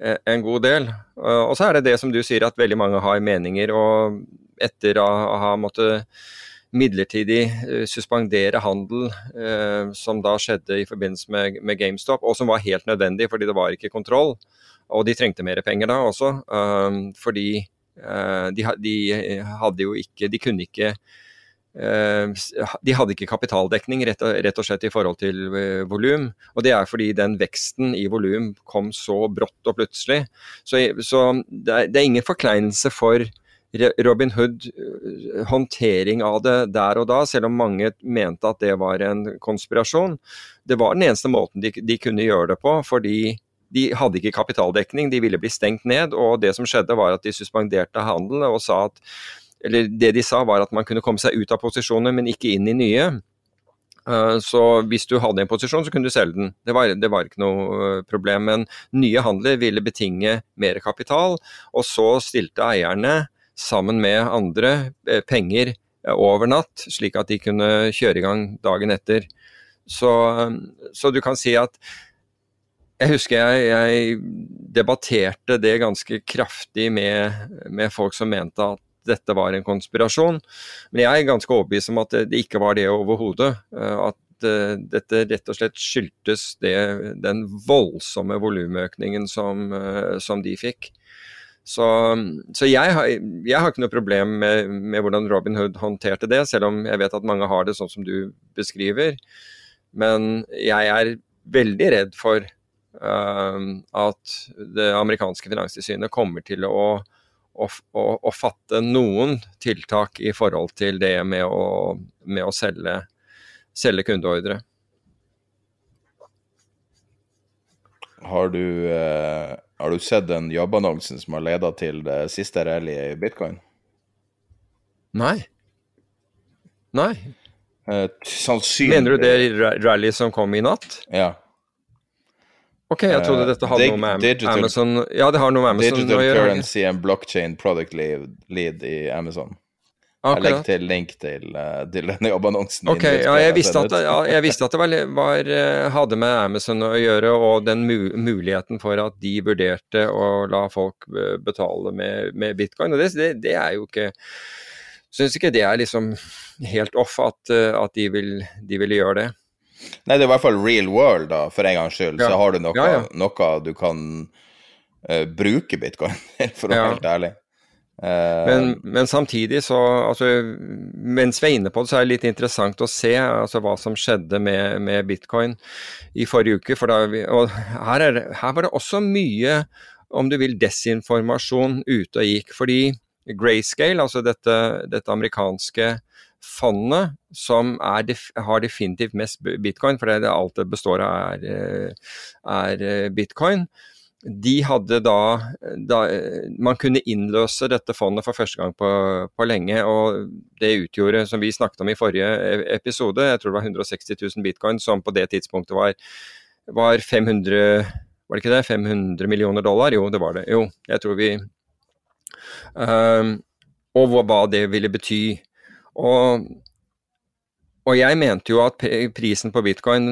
[SPEAKER 6] eh, en god del. Og så er det det som du sier, at veldig mange har meninger. Og etter å ha måttet midlertidig eh, suspendere handel, som da skjedde i forbindelse med, med, GameStop, og som var helt nødvendig fordi det var ikke kontroll. Og de trengte mer penger da også, fordi de, de, hadde jo ikke De kunne ikke eh, de hadde ikke kapitaldekning, rett og, rett og slett i forhold til volum. Og det er fordi den veksten i volum kom så brått og plutselig. Så, så det, er, det, er, ingen forkleinelse for Robin Hood håndtering av det der og da, selv om mange mente at det var en konspirasjon. Det var den eneste måten de, de kunne gjøre det på, fordi de hadde ikke kapitaldekning, de ville bli stengt ned. Og det som skjedde var at de suspenderte handelen og sa at Eller det de sa var at man kunne komme seg ut av posisjoner, men ikke inn i nye. Eh, så hvis du hadde en posisjon, så kunne du selge den. Det var, det var ikke noe eh, problem. Men nye handler ville betinge mer kapital, og så stilte eierne sammen med andre eh, penger over natt, slik at de kunne kjøre i gang dagen etter. Så, så du kan si at jeg husker jeg, jeg, debatterte det ganske kraftig med, med, folk som mente at dette var en konspirasjon. Men jeg er ganske overbevist om at det, ikke var det overhodet. Eh, at uh, dette rett og slett skyldtes det, den voldsomme volumøkningen som, uh, som, de fikk. Så, så jeg, har, jeg, har, ikke noe problem med, med, hvordan Robin Hood håndterte det, selv om jeg vet at mange har det sånn som du beskriver. Men jeg er veldig redd for at det amerikanske finanstilsynet kommer til å, å, å, å, fatte noen tiltak i forhold til det med å, med å selge, selge kundeordre.
[SPEAKER 5] Har du, eh, har du sett den jobbannonsen som har leda til det siste rallyet i bitcoin?
[SPEAKER 6] Nei. Nei.
[SPEAKER 5] Eh,
[SPEAKER 6] Mener du det rally som kom i natt?
[SPEAKER 5] Ja.
[SPEAKER 6] Ok, jeg trodde dette hadde noe med digital, Amazon Ja, det har noe med Amazon
[SPEAKER 5] digital å gjøre. Digital currency and blockchain product lead, lead i Amazon. Akkurat. Jeg legger til link til, uh, til denne jobbannonsen.
[SPEAKER 6] Ok, ja, jeg visste at, ja, jeg visste at det var, var, eh, hadde med Amazon å gjøre, og den mu muligheten for at de vurderte å la folk eh, betale med, med bitcoin. Og det, det, det, er jo ikke Syns ikke det er liksom helt off at, at de, vil, de ville gjøre det.
[SPEAKER 5] Nei, det er i hvert fall real world, da, for en gangs skyld. Ja. Så har du noe, ja, ja. noe du kan uh, bruke bitcoin for å være helt ærlig.
[SPEAKER 6] Uh, men, men, samtidig så altså, Mens vi er inne på det, så er det litt interessant å se altså, hva som skjedde med, med bitcoin i forrige uke. For vi, og her, er, her var det også mye, om du vil, desinformasjon ute og gikk. Fordi Grayscale, altså dette, dette amerikanske fondet som def har definitivt mest bitcoin, for det er alt det består av er, er bitcoin, de hadde da, da, Man kunne innløse dette fondet for første gang på, på, lenge, og det utgjorde, som vi snakket om i forrige e-, episode, jeg tror det var 160 000 bitcoin, som på det tidspunktet var, var 500 Var det ikke det? 500 millioner dollar? Jo, det var det. Jo, jeg tror vi um, Og hva det ville bety. Og og jeg mente jo at prisen på bitcoin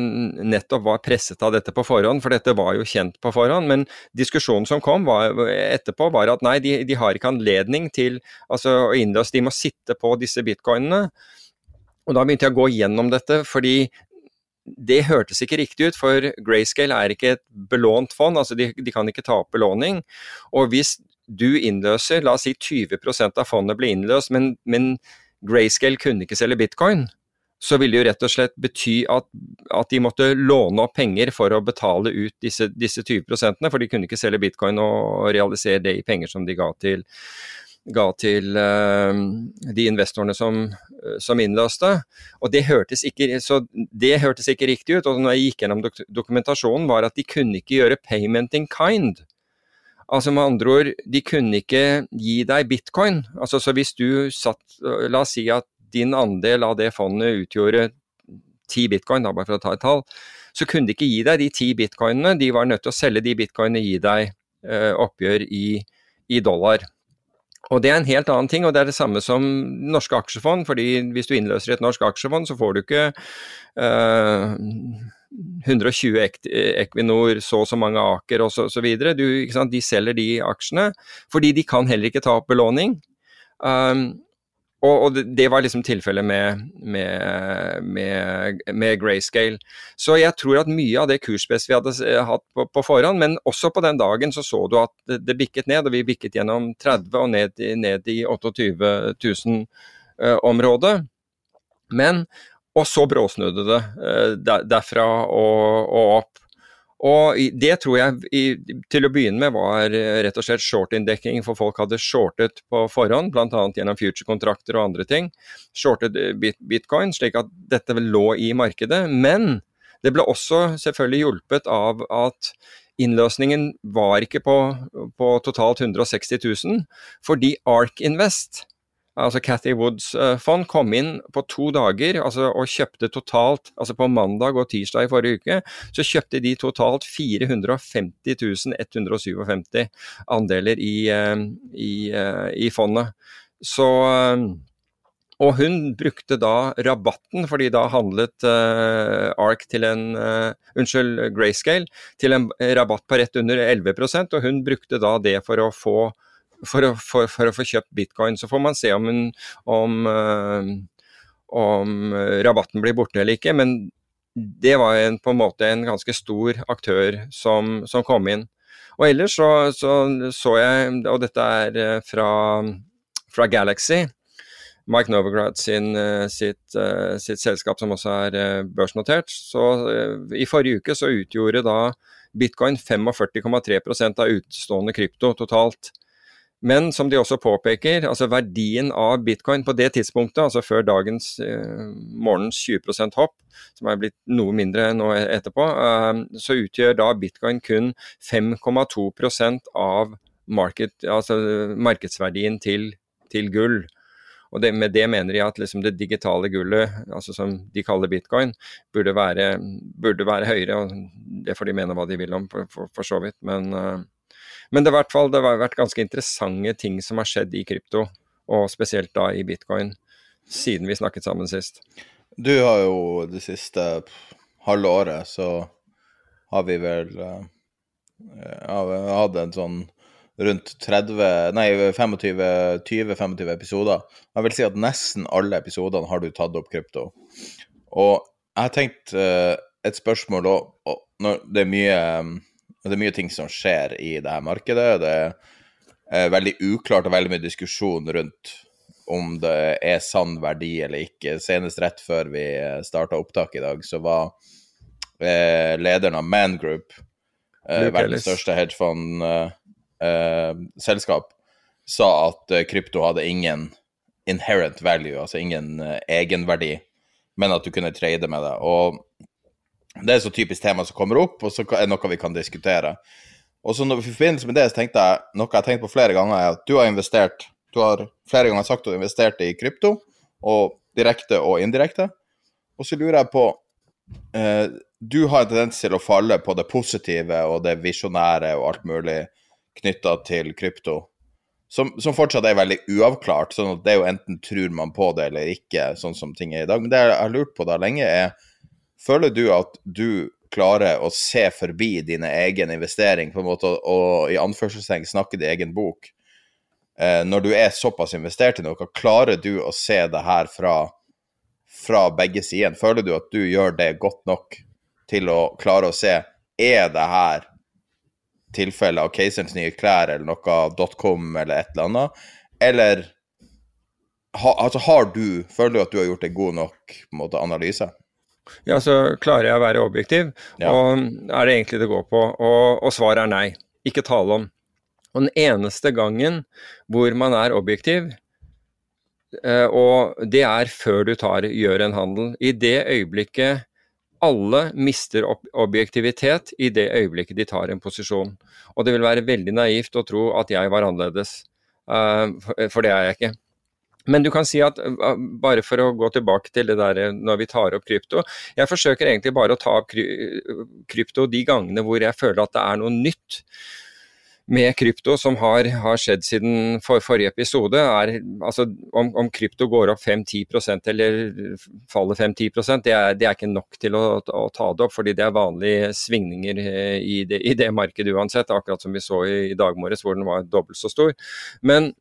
[SPEAKER 6] nettopp var presset av dette på forhånd, for dette var jo kjent på forhånd. Men diskusjonen som kom var, etterpå, var at nei, de, de har ikke anledning til altså, å innløse, de må sitte på disse bitcoinene. Og da begynte jeg å gå gjennom dette, fordi det hørtes ikke riktig ut, for Grayscale er ikke et belånt fond, altså de, de kan ikke ta opp belåning. Og hvis du innløser, la oss si 20 av fondet blir innløst, men, men Grayscale kunne ikke selge bitcoin, så ville det jo rett og slett bety at, at, de måtte låne opp penger for å betale ut disse, disse 20% for de kunne ikke selge bitcoin og realisere det i penger som de ga til, ga til uh, de investorene som, som, innløste. Og det hørtes, ikke, det hørtes ikke riktig ut. Og når jeg gikk gjennom dok dokumentasjonen, var at de kunne ikke gjøre payment in kind. Altså med andre ord, de kunne ikke gi deg bitcoin. Altså så hvis du satt La oss si at din andel av det fondet utgjorde ti bitcoin, da, bare for å ta et tall, så kunne de ikke gi deg de ti bitcoinene. De var nødt til å selge de bitcoinene og gi deg eh, oppgjør i, i, dollar. Og Det er en helt annen ting, og det er det samme som norske aksjefond. fordi Hvis du innløser et norsk aksjefond, så får du ikke eh, 120 Equinor, så og så mange Aker osv. De selger de aksjene fordi de kan heller ikke ta opp belåning. Um, og, og, det var liksom tilfellet med, med, med, med, Grayscale. Så jeg tror at mye av det kursbest vi hadde hatt på, på, forhånd, men også på den dagen så så du at det, bikket ned, og vi bikket gjennom 30 og ned, ned i 28 000-området. Men og så bråsnudde det uh, derfra og, og, opp. Og Det tror jeg i, til å begynne med var eh, rett og slett short-inndekking, for folk hadde shortet på forhånd, bl.a. gjennom future-kontrakter og andre ting. Shortet eh, bit, bitcoin, slik at dette lå i markedet. Men det ble også selvfølgelig hjulpet av at innløsningen var ikke på, på totalt 160 000, fordi Ark Invest altså Cathy Woods uh, fond, kom inn på to dager altså, og kjøpte totalt, altså på mandag og tirsdag i forrige uke, så kjøpte de totalt 450 157 andeler i, uh, i, uh, i fondet. Så og hun brukte da rabatten, fordi da handlet uh, ARK til en uh, Unnskyld, Grayscale til en rabatt på rett under 11% og hun brukte da det for å få for å, for, for å, få kjøpt bitcoin. Så får man se om, om, eh, om rabatten blir borte eller ikke. Men det var en, på en måte en ganske stor aktør som, som kom inn. Og ellers så, så, så jeg, og dette er eh, fra, fra Galaxy, Mike Novograd sin, eh, sitt, sitt, selskap som også er børsnotert. Så i forrige uke så utgjorde da bitcoin 45,3% av utstående krypto totalt. Men som de også påpeker, altså verdien av bitcoin på det tidspunktet, altså før dagens eh, morgens 20% hopp, som er blitt noe mindre nå etterpå, eh, så utgjør da bitcoin kun 5,2% av market, altså markedsverdien til, til gull. Og det, Med det mener de at liksom det digitale gullet, altså som de kaller bitcoin, burde være, burde være høyere. og Det får de mene hva de vil om, for, for, for så vidt. Men uh, men det, hvert fall, det har vært ganske interessante ting som har skjedd i krypto, og spesielt da i bitcoin, siden vi snakket sammen sist.
[SPEAKER 5] Du har jo det siste halve året så har vi vel uh, ja, hatt en sånn rundt 30, nei 25-25 episoder. Jeg vil si at nesten alle episodene har du tatt opp krypto. Og jeg har tenkt uh, et spørsmål og når det er mye um, det er mye ting som skjer i det her markedet. Det er veldig uklart og veldig mye diskusjon rundt om det er sann verdi eller ikke. Senest rett før vi starta opptak i dag, så var eh, lederen av Man Group, eh, verdens største hedgefond-selskap, eh, sa at eh, krypto hadde ingen inherent value, altså ingen egenverdi, men at du kunne trade med det. Og det er så typisk tema som kommer opp, og så er det noe vi kan diskutere. Og så I forbindelse med det så tenkte jeg noe jeg har tenkt på flere ganger, er at du har investert Du har flere ganger sagt at du har investert i krypto, og direkte og indirekte. Og så lurer jeg på eh, Du har en tendens til å falle på det positive og det visjonære og alt mulig knytta til krypto, som, som, fortsatt er veldig uavklart. sånn at det er jo enten tror man på det eller ikke, sånn som ting er i dag. Men det jeg har lurt på da lenge, er Føler du at du klarer å se forbi dine egen investering, på en måte, og i anførselstegn snakke din egen bok? Eh, når du er såpass investert i noe, klarer du å se det her fra, fra begge sider? Føler du at du gjør det godt nok til å klare å se er det her tilfelle av keiserens nye klær eller noe .com eller et eller annet, eller ha, altså har du, føler du at du har gjort en god nok måte, analyse?
[SPEAKER 6] Ja, så klarer jeg å være objektiv, ja. og er det egentlig det går på? Og, og svaret er nei. Ikke tale om. Og den eneste gangen hvor man er objektiv, eh, og det er før du tar, gjør en handel. I det øyeblikket alle mister objektivitet i det øyeblikket de tar en posisjon. Og det vil være veldig naivt å tro at jeg var annerledes, eh, for det er jeg ikke. Men du kan si at, bare for å gå tilbake til det der når vi tar opp krypto Jeg forsøker egentlig bare å ta opp krypto de gangene hvor jeg føler at det er noe nytt med krypto som har, har skjedd siden for, forrige episode. Er, altså, om, om, krypto går opp 5-10% eller faller 5-10% det, det er ikke nok til å, å, ta det opp, fordi det er vanlige svingninger eh, i det, i det markedet uansett. Akkurat som vi så i, i dag morges hvor den var dobbelt så stor. Men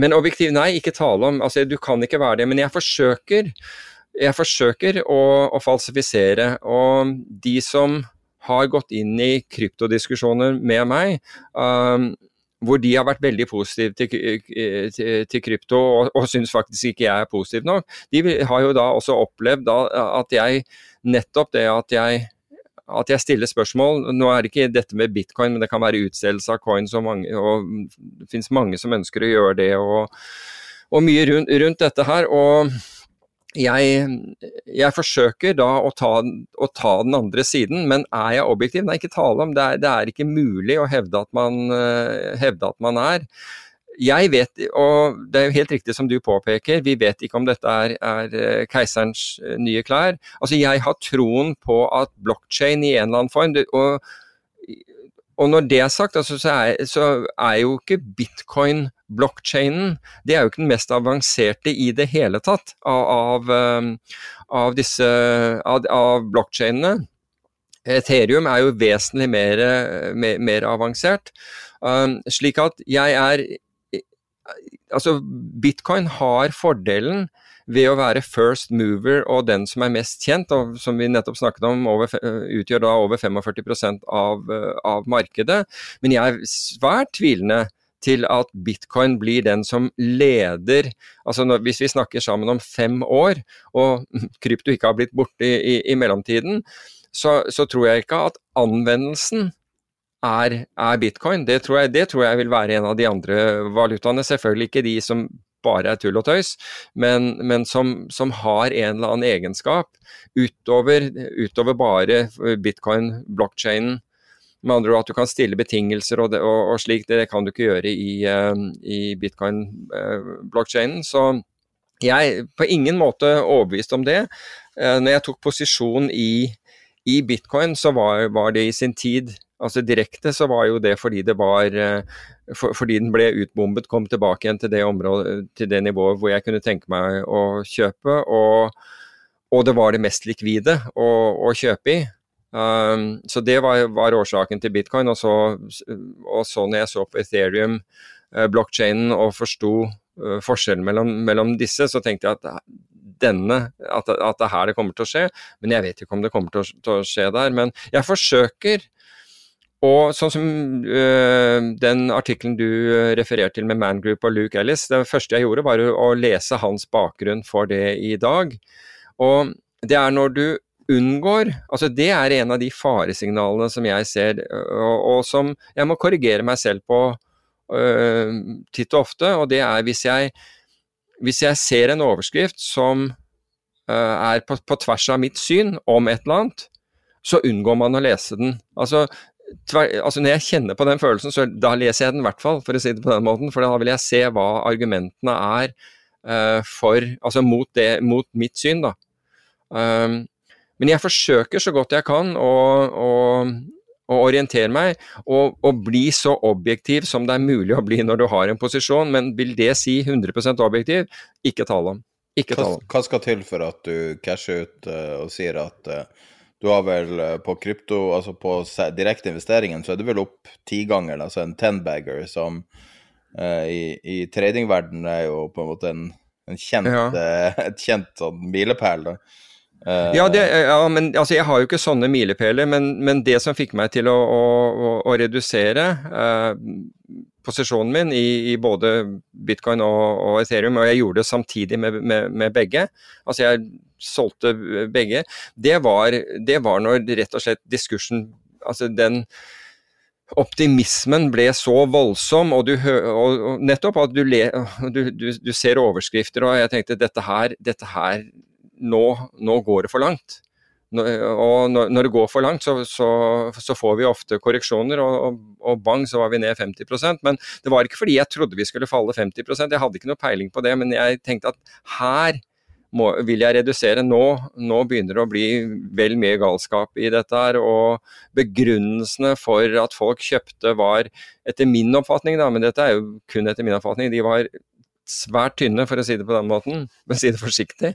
[SPEAKER 6] men objektiv, nei, ikke tale om. Altså, du kan ikke være det. Men jeg forsøker, jeg forsøker å, å falsifisere. Og de som har gått inn i kryptodiskusjoner med meg, um, hvor de har vært veldig positive til, til, til krypto, og, og syns faktisk ikke jeg er positiv nok, de har jo da også opplevd da, at jeg nettopp det at jeg at jeg stiller spørsmål. Nå er det ikke dette med bitcoin, men det kan være utstedelse av coins, og, mange, og det finnes mange som ønsker å gjøre det, og, og mye rundt, rundt, dette her. og jeg, jeg, forsøker da å ta, å ta, den andre siden, men er jeg objektiv? Nei, ikke tale om. Det er, det er ikke mulig å hevde at man, uh, hevde at man er. Jeg vet, og det er jo helt riktig som du påpeker, vi vet ikke om dette er, er eh, keiserens eh, nye klær. Altså Jeg har troen på at blokkjede i en eller annen form og, og når det er sagt, altså, så, er, så, er, jo ikke bitcoin blokkjeden Det er jo ikke den mest avanserte i det hele tatt av, av, eh, av disse av, av blokkjedene. Ethereum er jo vesentlig mer, mer, mer avansert. Um, slik at jeg er altså Bitcoin har fordelen ved å være first mover og den som er mest kjent, og som vi nettopp snakket om, over, utgjør da over 45% av, av markedet. Men jeg er svært tvilende til at bitcoin blir den som leder altså når, Hvis vi snakker sammen om fem år, og krypto ikke har blitt borte i, i, i mellomtiden, så, så, tror jeg ikke at anvendelsen er, er bitcoin. Det tror, jeg, det tror, jeg, vil være en av de andre valutaene. Selvfølgelig ikke de som bare er tull og tøys, men, men som, som, har en eller annen egenskap utover, utover bare bitcoin, blockchainen. Med andre ord at du kan stille betingelser og, det, og, og slik, det kan du ikke gjøre i, uh, i bitcoin-blockchainen. Uh, så jeg er på ingen måte overbevist om det. Uh, når jeg tok posisjon i, i bitcoin, så var, var det i sin tid Altså Direkte så var jo det fordi det var eh, for, fordi den ble utbombet, kom tilbake igjen til det, området, til det nivået hvor jeg kunne tenke meg å kjøpe. Og, og det var det mest likvide å, å kjøpe i. Um, så det var, var, årsaken til bitcoin. Og så, og så når jeg så på Ethereum, eh, blockchainen, og forsto eh, forskjellen mellom, mellom, disse, så tenkte jeg at denne, at, at det er her det kommer til å skje. Men jeg vet ikke om det kommer til å, til å skje der. Men jeg forsøker og sånn som øh, den artikkelen du øh, refererte til med Man Group og Luke Ellis, det første jeg gjorde var å lese hans bakgrunn for det i dag. Og det er når du unngår altså Det er en av de faresignalene som jeg ser, og, og som jeg må korrigere meg selv på øh, titt og ofte. Og det er hvis jeg hvis jeg ser en overskrift som øh, er på, på, tvers av mitt syn om et eller annet, så unngår man å lese den. Altså, altså Når jeg kjenner på den følelsen, så da leser jeg den i hvert fall, for å si det på den måten. For da vil jeg se hva argumentene er uh, for, altså mot, det, mot mitt syn, da. Um, men jeg forsøker så godt jeg kan å, å, å orientere meg og, og, bli så objektiv som det er mulig å bli når du har en posisjon. Men vil det si 100% objektiv? Ikke tale om. Ikke
[SPEAKER 5] tale om. Hva, skal til for at du casher ut uh, og sier at uh, du har vel uh, på krypto, altså på direkteinvesteringen, så er det vel opp tiganger, altså en tenbagger som som i, i tradingverdenen er jo på en måte en, en kjent, ja. et kjent sånn milepæl. da.
[SPEAKER 6] Uh, ja, det, ja, men altså, jeg har jo ikke sånne milepæler, men, men, det som fikk meg til å, å, å redusere uh, posisjonen min i, i, både bitcoin og, og, Ethereum, og jeg gjorde det samtidig med, med, med, begge, altså jeg solgte begge, det var, det var når rett og slett diskursen, altså den optimismen ble så voldsom, og, du, og, og nettopp at du, le, du, du, ser overskrifter, og jeg tenkte dette her, dette her nå, nå går det for langt. Og når det går for langt, så, så, så får vi ofte korreksjoner, og, og, bang, så var vi ned 50% Men det var ikke fordi jeg trodde vi skulle falle 50% jeg hadde ikke noe peiling på det. Men jeg tenkte at her må, vil jeg redusere. Nå, nå begynner det å bli vel mye galskap i dette her. Og begrunnelsene for at folk kjøpte var, etter min oppfatning, da, men dette er jo kun etter min oppfatning, de var svært tynne, for å si det på den måten, å si det forsiktig.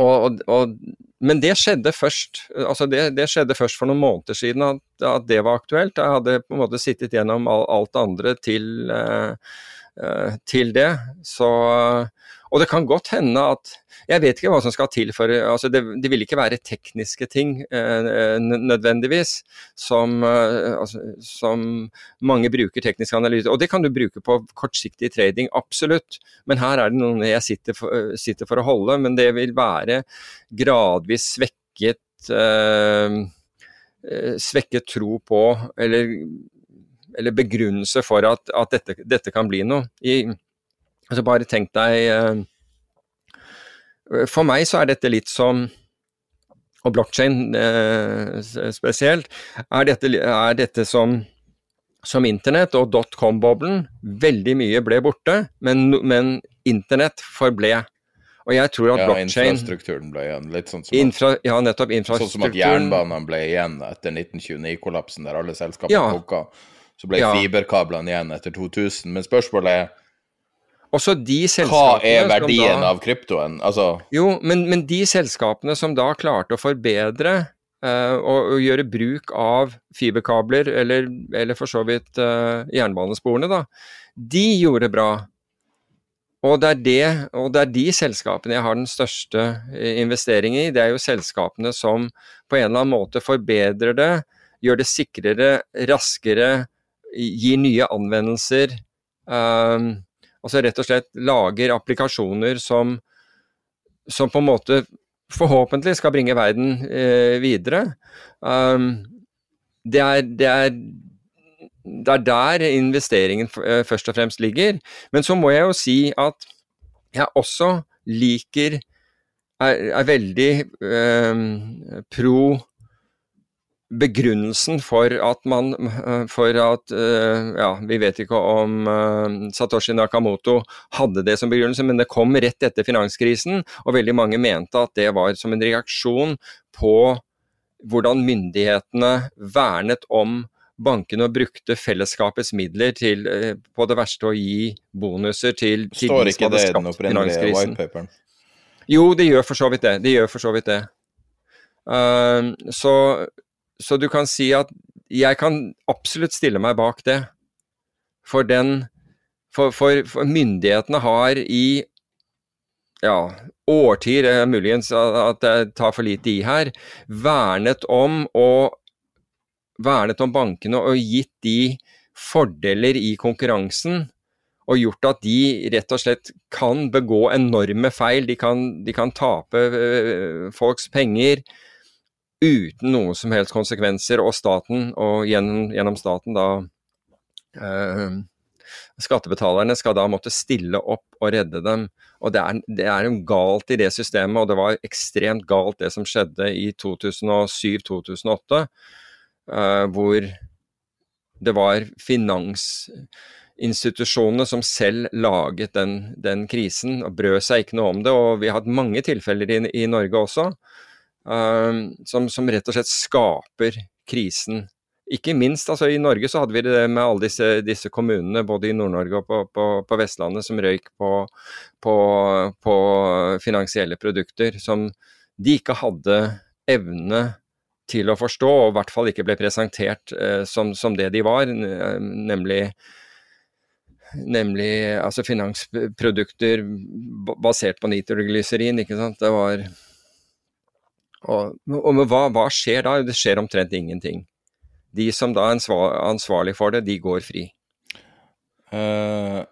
[SPEAKER 6] Og, og, men det skjedde først altså det, det, skjedde først for noen måneder siden at, at, det var aktuelt. Jeg hadde på en måte sittet gjennom alt andre til, uh, til det. Så, og det kan godt hende at jeg vet ikke hva som skal til for altså det, det vil ikke være tekniske ting eh, nødvendigvis som, eh, altså, som, mange bruker teknisk analyse. Og det kan du bruke på kortsiktig trading, absolutt. Men her er det noen jeg sitter for, sitter for å holde. Men det vil være gradvis svekket eh, eh svekket tro på, eller, eller begrunnelse for at, at dette, dette, kan bli noe. I, altså bare tenk deg eh, for meg så er dette litt som og blokkjede eh, spesielt, er dette, er dette som, som internett og dotcom-boblen. Veldig mye ble borte, men, men internett forble. Og jeg tror at
[SPEAKER 5] ja,
[SPEAKER 6] blockchain
[SPEAKER 5] infrastrukturen ble igjen. Litt sånn som,
[SPEAKER 6] infra, ja, nettopp, infrastrukturen.
[SPEAKER 5] sånn som at jernbanene ble igjen etter 1929-kollapsen, der alle selskapene ja. Koka. Så ble ja. fiberkablene igjen etter 2000. Men spørsmålet er
[SPEAKER 6] også de selskapene
[SPEAKER 5] Hva er verdien da, av kryptoen? Altså
[SPEAKER 6] Jo, men, men, de selskapene som da klarte å forbedre uh, og, og, gjøre bruk av fiberkabler, eller, eller for så vidt uh, jernbanesporene, da, de gjorde bra. Og det, er det, og det er de selskapene jeg har den største investeringen i. Det er jo selskapene som på en eller annen måte forbedrer det, gjør det sikrere, raskere, gir nye anvendelser. Um, Altså rett og slett lager applikasjoner som, som på en måte forhåpentlig skal bringe verden eh, videre. Um, det, er, det, er, det, er, der investeringen eh, først og fremst ligger. Men så må jeg jo si at jeg også liker er, er veldig eh, pro begrunnelsen for at man For at eh, Ja, vi vet ikke om eh, Satoshi Nakamoto hadde det som begrunnelse, men det kom rett etter finanskrisen, og veldig mange mente at det var som en reaksjon på hvordan myndighetene vernet om bankene og brukte fellesskapets midler til eh, på det verste å gi bonuser til, til
[SPEAKER 5] Står ikke det i den opprinnelige whitepaperen?
[SPEAKER 6] Jo, det gjør for så vidt det. Det gjør for så vidt det. Uh, så så du kan si at jeg kan absolutt stille meg bak det. For den For, for, for myndighetene har i ja, årtier, eh, muligens at jeg tar for lite i her, vernet om og vernet om bankene og gitt de fordeler i konkurransen. Og gjort at de rett og slett kan begå enorme feil. De kan, de kan tape øh, folks penger uten noen som helst konsekvenser, og staten, og gjennom, gjennom staten da eh, skattebetalerne skal da måtte stille opp og redde dem. Og det er, det er galt i det systemet, og det var ekstremt galt det som skjedde i 2007-2008, uh, hvor det var finansinstitusjonene som selv laget den, den, krisen og brød seg ikke noe om det. Og vi har hatt mange tilfeller i, i Norge også som, som, rett og slett skaper krisen. Ikke minst altså i Norge så hadde vi det med alle disse, disse kommunene både i Nord-Norge og på, på, på, Vestlandet som røyk på, på finansielle produkter som de ikke hadde evne til å forstå, og i hvert fall ikke ble presentert eh, som, som, det de var, nemlig, nemlig altså finansprodukter basert på nitroglyserin. ikke sant? Det var Og, og hva, hva, skjer da? Det skjer omtrent ingenting. De som da er ansvarlig for det, de går fri.
[SPEAKER 5] Uh,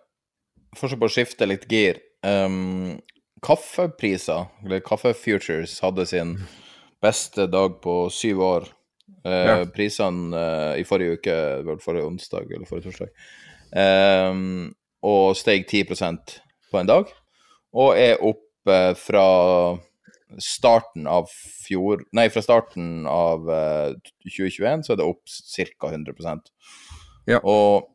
[SPEAKER 5] Fortsatt på å skifte litt gir. Um, kaffepriser, eller kaffefutures, hadde sin beste dag på syv år. Uh, ja. Prisene uh, i forrige uke, vel forrige onsdag eller forrige torsdag, um, og steg 10% på en dag. Og er opp eh, fra starten av fjor Nei, fra starten av 2021 eh, så er det opp ca. 100 ja. Og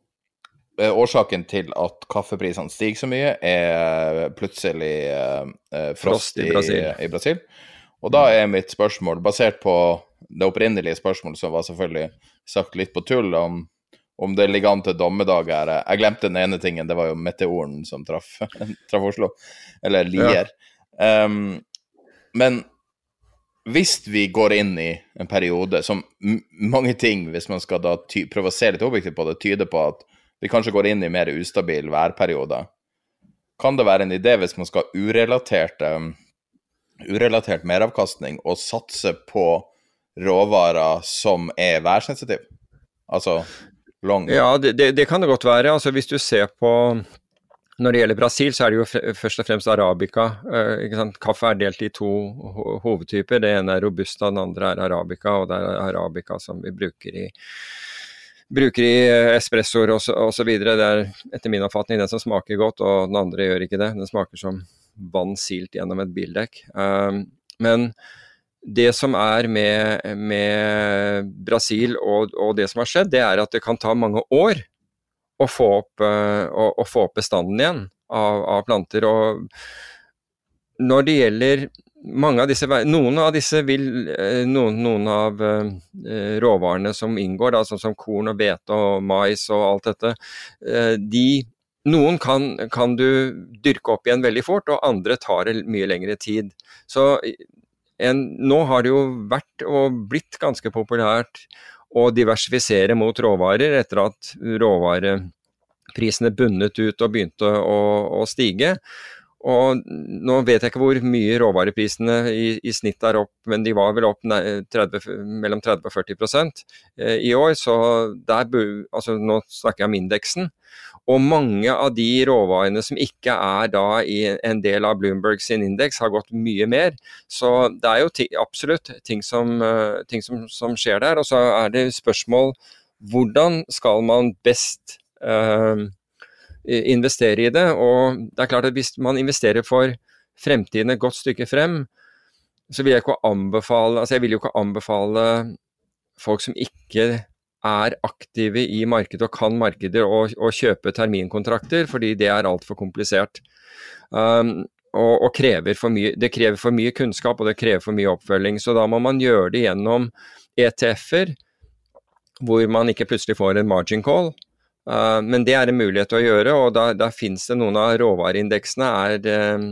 [SPEAKER 5] eh, årsaken til at kaffeprisene stiger så mye, er plutselig frost, frost i, Brasil. I Brasil. Og da er mitt spørsmål, basert på det opprinnelige spørsmålet, som var selvfølgelig sagt litt på tull, om, om det ligger an til dommedag her Jeg glemte den ene tingen, det var jo meteoren som traff, traf Oslo. Eller Lier. Ja. Um, men hvis vi går inn i en periode som mange ting, hvis man skal da prøve å se litt objektivt på det, tyder på at vi kanskje går inn i mer ustabil værperiode, kan det være en idé hvis man skal ha urelatert, um, urelatert meravkastning og satse på råvarer som er værsensitive? Altså long
[SPEAKER 6] Ja, det, det, det, kan det godt være. Altså Hvis du ser på når det gjelder Brasil, så er det jo først og fremst arabica. Eh, Kaffe er delt i to hovedtyper. Det ene er robusta, den andre er arabica. Og det er arabica som vi bruker i, bruker i espressoer osv. Det er etter min oppfatning den som smaker godt, og den andre gjør ikke det. Den smaker som vann silt gjennom et bildekk. Um, men det som er med, med Brasil og, og, det som har skjedd, det er at det kan ta mange år å få opp, uh, å, å få opp bestanden igjen av, av, planter. Og når det gjelder mange av disse, Noen av disse vil, uh, noen, noen av uh, råvarene som inngår, da, sånn som korn og hvete og mais og alt dette, de noen kan, kan, du dyrke opp igjen veldig fort, og andre tar det mye lengre tid. Så en, nå har det jo vært og blitt ganske populært å diversifisere mot råvarer etter at råvareprisene bunnet ut og begynte å, å stige. Og nå vet jeg ikke hvor mye råvareprisene i, i, snitt er opp, men de var vel opp 30, mellom 30 og 40 eh, i år. Så der, altså nå snakker jeg om indeksen. Og mange av de råvarene som ikke er da i en del av Bloomberg sin indeks, har gått mye mer. Så det er jo absolutt ting, som, eh, ting som, som, skjer der. Og så er det spørsmål hvordan skal man best uh, investere i det? Og det er klart at hvis man investerer for fremtiden et godt stykke frem, så vil jeg ikke anbefale Altså jeg vil jo ikke anbefale folk som ikke er aktive i markedet og kan markeder og kjøpe terminkontrakter, fordi det er altfor komplisert. Um, og, og krever mye, det krever for mye kunnskap og det krever for mye oppfølging. Så da må man gjøre det gjennom ETF-er, hvor man ikke plutselig får en margin call. Uh, men det er en mulighet til å gjøre, og da, da finnes det noen av råvareindeksene er, er,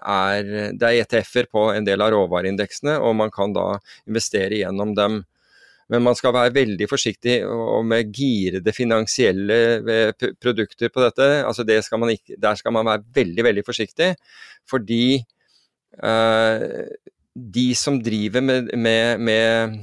[SPEAKER 6] er, Det er ETF-er på en del av råvareindeksene, og man kan da investere gjennom dem. Men man skal være veldig forsiktig med girede finansielle eh, produkter på dette. Altså det skal ikke, der skal man være veldig, veldig forsiktig. Fordi uh, de som driver med, med, med eh,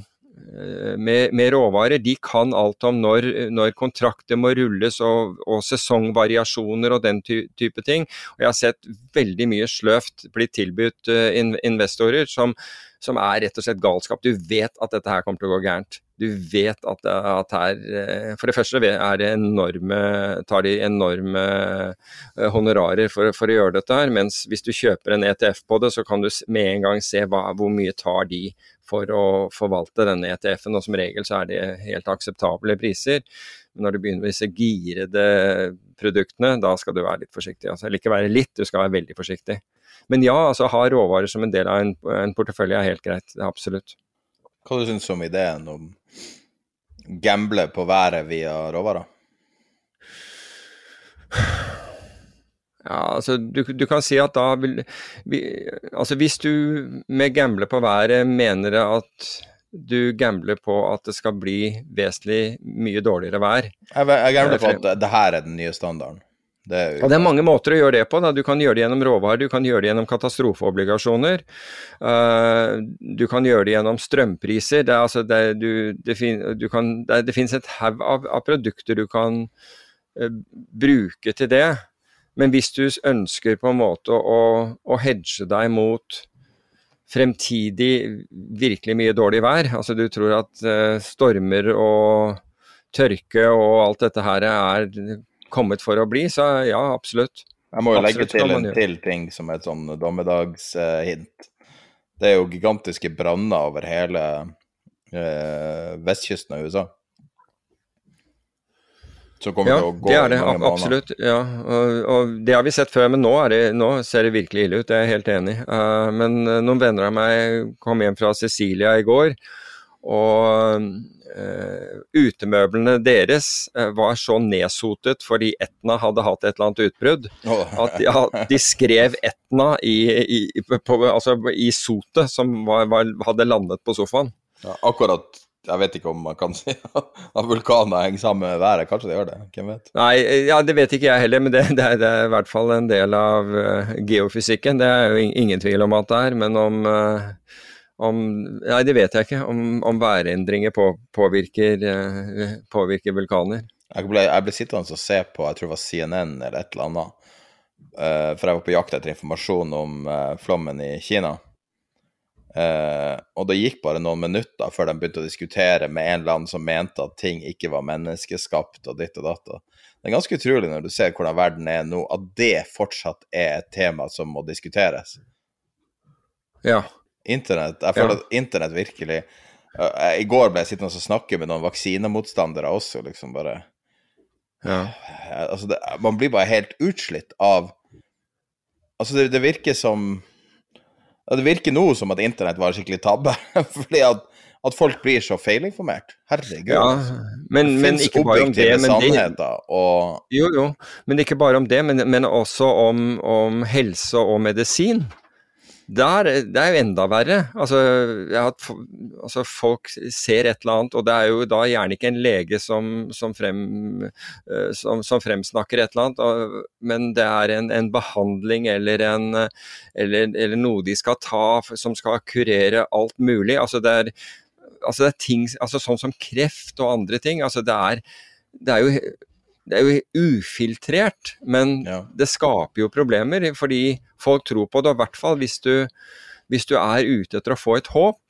[SPEAKER 6] med, med, råvarer, de kan alt om når, når kontrakter må rulles og, og, sesongvariasjoner og den ty type ting. Og jeg har sett veldig mye sløvt bli tilbudt uh, investorer som, som er rett og slett galskap. Du vet at dette her kommer til å gå gærent. Du vet at, at her eh, For det første er det enorme, tar de enorme eh, honorarer for, for, å gjøre dette her, mens hvis du kjøper en ETF på det, så kan du med en gang se hva, hvor mye tar de for å forvalte denne ETF-en, og som regel så er det helt akseptable priser. Men når du begynner med disse girede produktene, da skal du være litt forsiktig. Altså, eller ikke være litt, du skal være veldig forsiktig. Men ja, altså ha råvarer som en del av en, en portefølje er helt greit. Er Absolutt.
[SPEAKER 5] Hva du syns du om ideen om gamble på været via råvarer?
[SPEAKER 6] Ja, altså du, du, kan si at da vil vi, Altså hvis du med gamble på været mener at du gambler på at det skal bli vesentlig mye dårligere vær
[SPEAKER 5] Jeg, jeg gambler på at det her er den nye standarden.
[SPEAKER 6] Det er, jo... det er mange måter å gjøre det på. Da. Du kan gjøre det gjennom råvarer, du kan gjøre det gjennom katastrofeobligasjoner. Uh, du kan gjøre det gjennom strømpriser. Det, altså, det, du, det, fin, kan, det finnes et haug av, av, produkter du kan uh, bruke til det. Men hvis du ønsker på en måte å, å hedge deg mot fremtidig virkelig mye dårlig vær, altså du tror at uh, stormer og tørke og alt dette her er kommet for å bli, så ja, absolutt.
[SPEAKER 5] Jeg må jo legge til en til ting som et sånn dommedagshint. Det er jo gigantiske branner over hele eh, vestkysten av USA.
[SPEAKER 6] Så kommer ja, det å gå det er det, absolutt. Ja, og, og, det har vi sett før, men nå, det, nå, ser det virkelig ille ut. Det er jeg helt enig. Uh, men uh, noen venner av meg kom hjem fra Cecilia i går, og Uh, utemøblene deres var så nedsotet fordi Etna hadde hatt et eller annet utbrudd, oh. at ja, de skrev Etna i, i, på, altså, i sotet som var, var, hadde landet på sofaen.
[SPEAKER 5] Ja, akkurat jeg vet ikke om man kan si at vulkaner henger sammen med været, kanskje det gjør det? Hvem vet?
[SPEAKER 6] Nei, ja, det vet ikke jeg heller, men det, det, er, det er, i hvert fall en del av uh, geofysikken. Det er jo ingen tvil om at det er, men om om Nei, det vet jeg ikke. Om, om værendringer på, påvirker, uh, påvirker, vulkaner.
[SPEAKER 5] Jeg ble, jeg ble, sittende og se på jeg tror det var CNN eller et eller annet. Uh, for jeg var på jakt etter informasjon om uh, flommen i Kina. Og det gikk bare noen minutter før de begynte å diskutere med en eller annen som mente at ting ikke var menneskeskapt og ditt og datt. Det er ganske utrolig når du ser hvordan verden er nå, at det fortsatt er et tema som må diskuteres.
[SPEAKER 6] Ja,
[SPEAKER 5] Internett. Jeg føler ja. at internett virkelig uh, I går ble jeg sittende og snakke med noen vaksinemotstandere også, liksom bare
[SPEAKER 6] ja.
[SPEAKER 5] uh, Altså, det, man blir bare helt utslitt av Altså, det, det virker som Det virker nå som at internett var skikkelig tabbe, fordi at at folk blir så feilinformert. Herregud. Ja,
[SPEAKER 6] men, men ikke bare om det. Men
[SPEAKER 5] det og...
[SPEAKER 6] Jo, jo. Men ikke bare om det, men, men også om, om, helse og medisin. Der, det er jo enda verre. Altså, at, altså, folk ser et eller annet, og det er jo da gjerne ikke en lege som, som, frem, eh, som, som fremsnakker et eller annet, men det er en, en behandling eller, en, eller, eller, noe de skal ta som skal kurere alt mulig. Altså, det er, altså, det er ting altså, sånn som kreft og andre ting. Altså, det er, det er jo det er jo ufiltrert, men ja. det skaper jo problemer. Fordi folk tror på det, og i hvert fall hvis du, hvis du er ute etter å få et håp,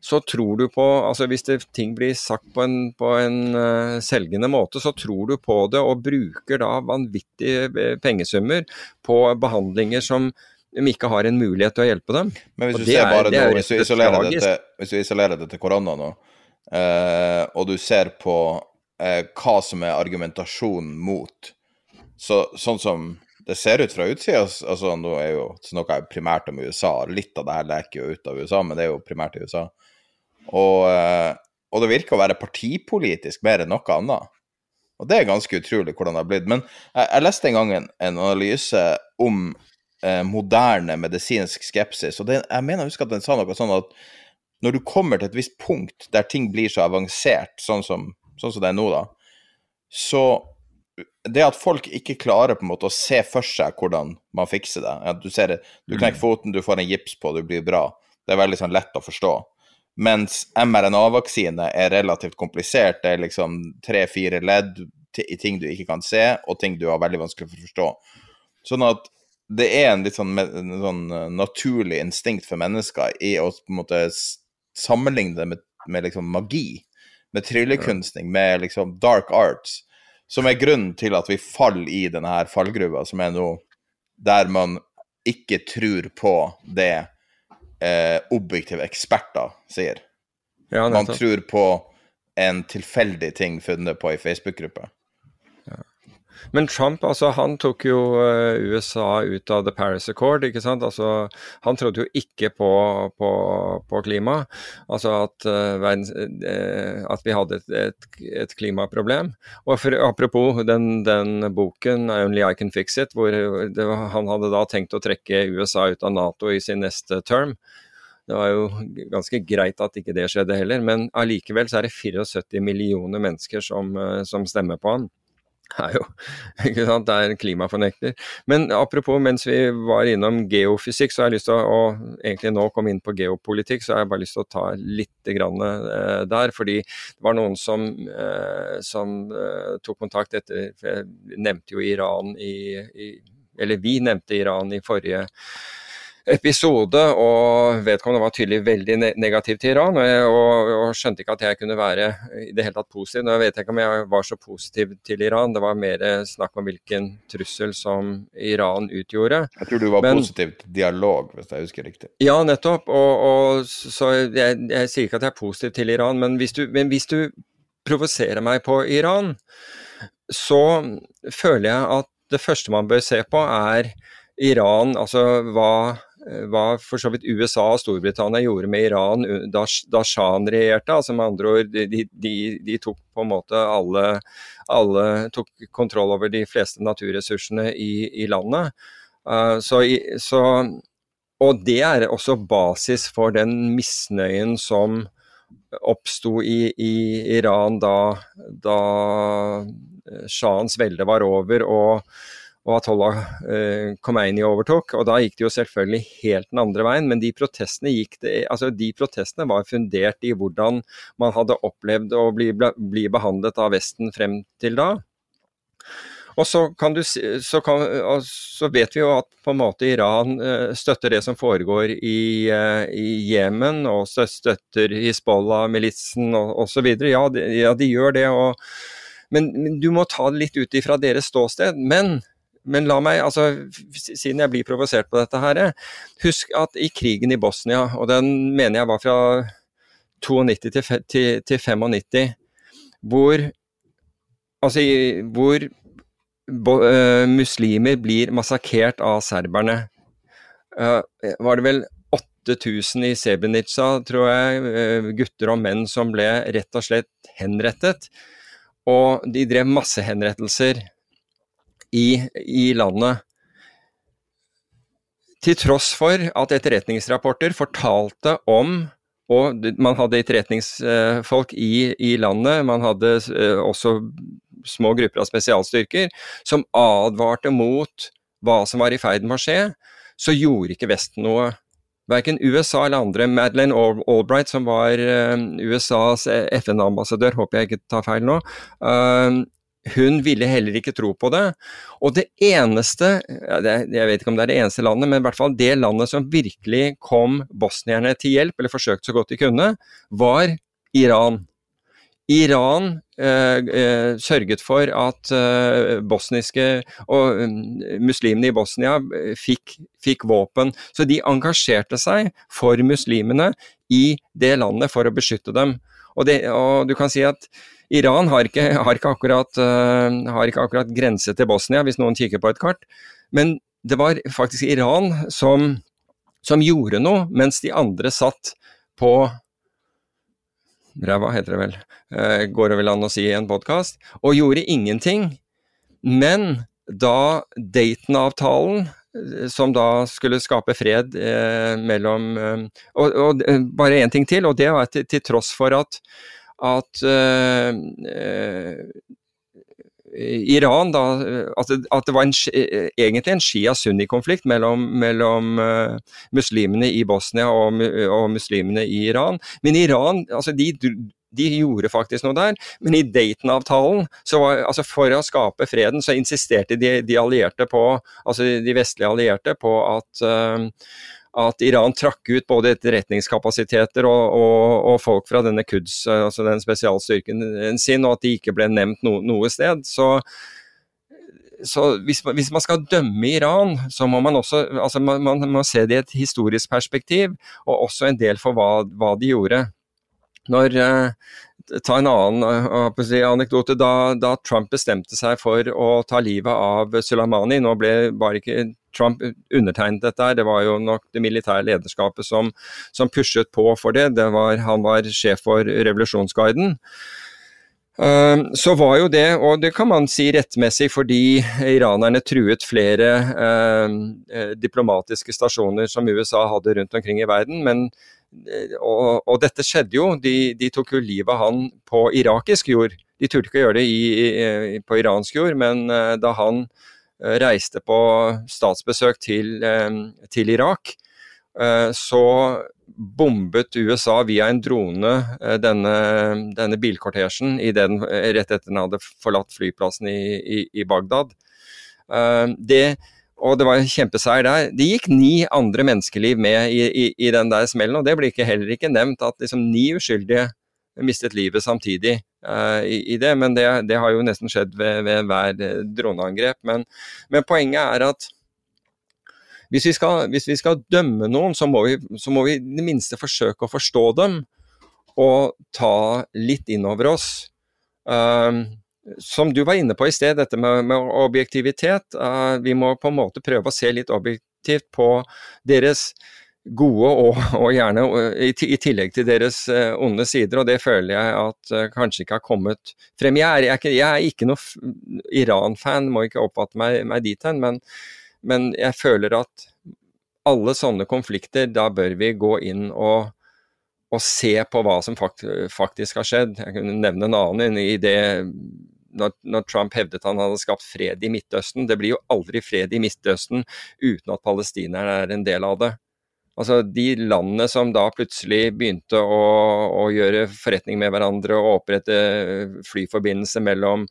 [SPEAKER 6] så tror du på altså Hvis det, ting blir sagt på en, på en uh, selgende måte, så tror du på det og bruker da vanvittige eh, pengesummer på behandlinger som de ikke har en mulighet til å hjelpe dem.
[SPEAKER 5] Men hvis du ser bare nå, hvis du, isolerer det til, hvis du isolerer det til korona nå, uh, og du ser på eh, hva som er argumentasjonen mot. Så, sånn som det ser ut fra utsida altså Nå er jo jeg primært om USA, litt av det her leker jo ut av USA, men det er jo primært i USA. Og, eh, og det virker å være partipolitisk mer enn noe annet. Og det er ganske utrolig hvordan det har blitt. Men jeg, jeg leste en gang en, en analyse om eh, moderne medisinsk skepsis, og det, jeg mener jeg husker at den sa noe sånn at når du kommer til et visst punkt der ting blir så avansert, sånn som sånn som det er nå, da, så det at folk ikke klarer på en måte å se for seg hvordan man fikser det at Du ser det, du knekker mm. foten, du får en gips på, du blir bra. Det er veldig sånn lett å forstå. Mens mRNA-vaksine er relativt komplisert. Det er liksom tre-fire ledd i ting du ikke kan se, og ting du har veldig vanskelig for å forstå. Sånn at det er en litt sånn, en sånn eh, naturlig instinkt for mennesker i å på en måte sammenligne det med, med liksom magi. Med tryllekunstning, med liksom dark arts, som er grunnen til at vi faller i denne her fallgruva, som er nå der man ikke tror på det eh, objektive eksperter sier.
[SPEAKER 6] Ja,
[SPEAKER 5] man tror på en tilfeldig ting funnet på i Facebook-gruppe.
[SPEAKER 6] Men Trump altså, han tok jo eh, USA ut av The Paris Accord. ikke sant? Altså, han trodde jo ikke på, på, på klima. Altså at, eh, verdens, eh, at vi hadde et, et, et klimaproblem. Og for, Apropos den, den boken 'Only I Can Fix It', hvor det, han hadde da tenkt å trekke USA ut av Nato i sin neste term. Det var jo ganske greit at ikke det skjedde heller, men allikevel så er det 74 millioner mennesker som, som stemmer på han. Er jo ikke sant, det er klimafornekter. Men apropos, mens vi var innom geofysikk, så har jeg lyst til å og egentlig nå komme inn på geopolitikk, så har jeg bare lyst til å ta litt grann, eh, der. Fordi det var noen som, eh, som eh, tok kontakt etter for Jeg nevnte jo Iran i, i Eller vi nevnte Iran i forrige episode, og vedkommende var tydelig veldig ne negativ til Iran. Og, jeg, og, og skjønte ikke at jeg kunne være i det hele tatt positiv. Nå vet jeg ikke om jeg var så positiv til Iran, det var mer snakk om hvilken trussel som Iran utgjorde.
[SPEAKER 5] Jeg tror du var
[SPEAKER 6] Men-
[SPEAKER 5] positiv til dialog, hvis jeg husker riktig.
[SPEAKER 6] Ja, nettopp. Og, og så jeg, jeg sier ikke at jeg er positiv til Iran, men hvis du, men hvis du provoserer meg på Iran, så føler jeg at det første man bør se på, er Iran, altså hva, hva for så vidt USA og Storbritannia gjorde med Iran da, da Shahen regjerte. altså med andre ord, de, de, de tok på en måte alle, alle tok kontroll over de fleste naturressursene i, i landet. Uh, så, så og det er også basis for den misnøyen som oppsto i, i Iran da, da eh, shahens velde var over og, og Atollah eh, Khomeini overtok. Og da gikk det jo selvfølgelig helt den andre veien, men de protestene, det, altså de protestene var fundert i hvordan man hadde opplevd å bli, bli behandlet av Vesten frem til da. Og så, du, så, kan, så vet vi jo at på en måte Iran eh, støtter det som foregår i, eh, i Jemen, og stø- støtter Hizbollah-militsen osv. Ja, de- ja, de gjør det. Og, men, men du må ta det litt ut ifra deres ståsted. Men, men la meg, altså, siden jeg blir provosert på dette her, husk at i krigen i Bosnia, og den mener jeg var fra 92 til, til, til 95, hvor Altså, hvor bo, uh, muslimer blir massakrert av serberne. Uh, var det vel 8000 i Srebrenica, tror jeg, uh, gutter og menn som ble rett og slett henrettet. Og de drev massehenrettelser i, i landet. Til tross for at etterretningsrapporter fortalte om og man hadde etterretningsfolk i, i landet, man hadde eh, også små grupper av spesialstyrker, som advarte mot hva som var i ferd med å skje, så gjorde ikke Vesten noe. Verken USA eller andre. Madeleine Albright, som var eh, USAs FN-ambassadør, håper jeg ikke tar feil nå, eh, hun ville heller ikke tro på det. Og det eneste, jeg vet ikke om det er det eneste landet, men i hvert fall det landet som virkelig kom bosnierne til hjelp, eller forsøkte så godt de kunne, var Iran. Iran eh, eh, sørget for at eh, bosniske og mm, muslimene i Bosnia fikk, fikk våpen. Så de engasjerte seg for muslimene i det landet for å beskytte dem. Og, det, og du kan si at Iran har ikke, har, ikke akkurat, eh, har ikke akkurat grense til Bosnia, hvis noen kikker på et kart. Men det var faktisk Iran som, som gjorde noe, mens de andre satt på ræva, heter det vel, eh, går det vel an å si i en podkast, og gjorde ingenting. Men da Dayton-avtalen, eh, som da skulle skape fred eh, mellom eh, og, og bare én ting til, og det var til, til tross for at, at uh, Iran da, at det, at det var en, eh, egentlig en Shia-Sunni-konflikt mellom, mellom uh, muslimene i Bosnia og, og muslimene i Iran. Men Iran, altså de, de gjorde faktisk noe der. Men i Dayton-avtalen, altså for å skape freden, så insisterte de, de allierte på, altså de vestlige allierte på at, eh, at Iran trakk ut både etterretningskapasiteter og, og, og folk fra denne Quds, altså den spesialstyrken sin, og at de ikke ble nevnt no, noe sted. Så, så hvis, hvis, man skal dømme Iran, så må man også altså man, man, må se det i et historisk perspektiv, og også en del for hva, hva de gjorde. Når, uh, ta en annen si, anekdote. Da, da, Trump bestemte seg for å ta livet av Suleimani, nå ble bare ikke Trump undertegnet dette, her, det var jo nok det militære lederskapet som, som pushet på for det. det var, han var sjef for revolusjonsguiden. Uh, så var jo det, og det kan man si rettmessig fordi iranerne truet flere eh, diplomatiske stasjoner som USA hadde rundt omkring i verden, men uh, og, og, dette skjedde jo, de, de, tok jo livet av han på irakisk jord. De turte ikke å gjøre det i, i, på iransk jord, men da han Eh, reiste på statsbesøk til, eh, til Irak, eh, så bombet USA via en drone denne, denne bilkortesjen rett etter den hadde forlatt flyplassen i, i, i Bagdad. Det, og det var en kjempeseier der. Det gikk ni andre menneskeliv med i, i, i den der smellen, og det blir heller ikke nevnt at liksom, ni uskyldige mistet livet samtidig i, i, det. Men det, det, har jo nesten skjedd ved, ved hver eh, droneangrep. Men, men, poenget er at hvis vi, skal, hvis vi skal dømme noen, så må, vi, så må vi i det minste forsøke å forstå dem og ta litt inn over oss. Uh, som du var inne på i sted, dette med, med objektivitet. Uh, vi må på en måte prøve å se litt objektivt på deres gode og, og gjerne i, i, tillegg til deres uh, onde sider, og det føler jeg at uh, kanskje ikke har kommet frem. Jeg er, jeg er ikke, jeg er ikke noe Iran-fan, må ikke oppfatte meg, meg dit hen, men, men, jeg føler at alle sånne konflikter, da bør vi gå inn og, og se på hva som fakt, faktisk har skjedd. Jeg kunne nevne en annen i det når, når, Trump hevdet han hadde skapt fred i Midtøsten. Det blir jo aldri fred i Midtøsten uten at palestinerne er en del av det. Altså De landene som da plutselig begynte å, å gjøre forretning med hverandre og opprette flyforbindelse mellom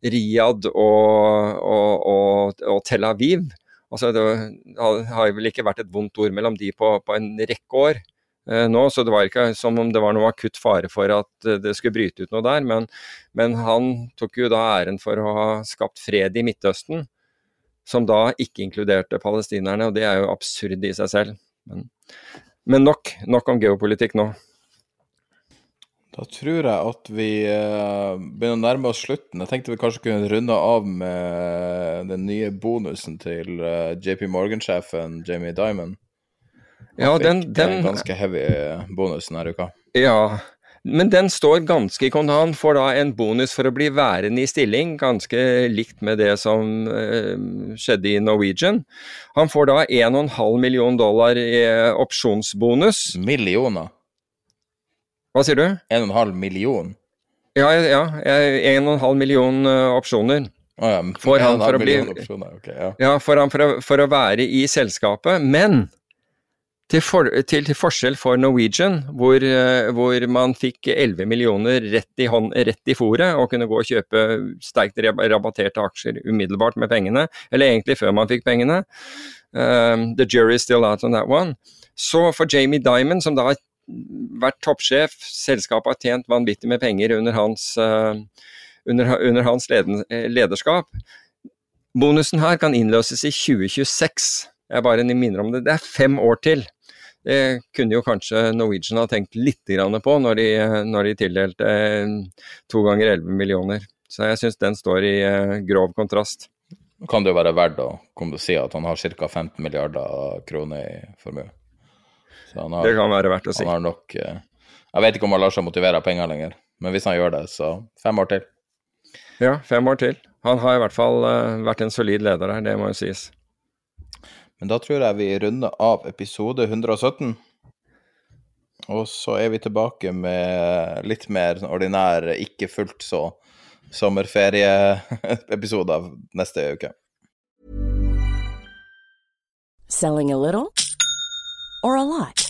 [SPEAKER 6] Riyadh og, og, og, og Tel Aviv altså Det har vel ikke vært et vondt ord mellom de på, på en rekke år eh, nå, så det var ikke som om det var noe akutt fare for at det skulle bryte ut noe der. Men, men han tok jo da æren for å ha skapt fred i Midtøsten, som da ikke inkluderte palestinerne, og det er jo absurd i seg selv. Men, men nok, nok om geopolitikk nå.
[SPEAKER 5] Da tror jeg at vi uh, begynner å nærme oss slutten. Jeg tenkte vi kanskje kunne runde av med den nye bonusen til uh, JP Morgan-sjefen Jamie Dimon.
[SPEAKER 6] Ja, den, den,
[SPEAKER 5] ganske heavy bonus denne uka.
[SPEAKER 6] Ja, men den står ganske i kontant. Han får da en bonus for å bli værende i stilling, ganske likt med det som eh, skjedde i Norwegian. Han får da 1,5 million dollar i eh, opsjonsbonus.
[SPEAKER 5] Millioner?
[SPEAKER 6] Hva sier du?
[SPEAKER 5] 1,5 million?
[SPEAKER 6] Ja, ja. 1,5 million uh, opsjoner.
[SPEAKER 5] Oh, ja.
[SPEAKER 6] Får han for å bli
[SPEAKER 5] okay, ja.
[SPEAKER 6] ja, for han for å, for å være i selskapet. Men til, for, til, til, forskjell for Norwegian, hvor, eh, hvor, man fikk 11 millioner rett i, hånd, rett i fôret og kunne gå og kjøpe sterkt rabatterte aksjer umiddelbart med pengene, eller egentlig før man fikk pengene. Um, the jury is still out on that one. Så for Jamie Dimon, som da har vært toppsjef, selskapet har tjent vanvittig med penger under hans, uh, under, under hans leden, lederskap. Bonusen her kan innløses i 2026. Jeg bare minner om det. Det er fem år til. Det kunne jo kanskje Norwegian ha tenkt litt på når de, når de tildelte eh, to ganger 11 millioner. Så jeg syns den står i eh, grov kontrast.
[SPEAKER 5] Kan det jo være verdt å komme til å si at han har ca. 15 milliarder kroner i formue.
[SPEAKER 6] Har, det kan være verdt å si.
[SPEAKER 5] Han har nok eh, Jeg vet ikke om han lar seg motivere av penger lenger, men hvis han gjør det, så fem år til.
[SPEAKER 6] Ja, fem år til. Han har i hvert fall vært en solid leder her, det må jo sies.
[SPEAKER 5] Men da tror jeg vi runder av episode 117. Og så er vi tilbake med litt mer ordinær, ikke fullt så sommerferieepisode av neste uke.
[SPEAKER 7] Selling a little or a lot?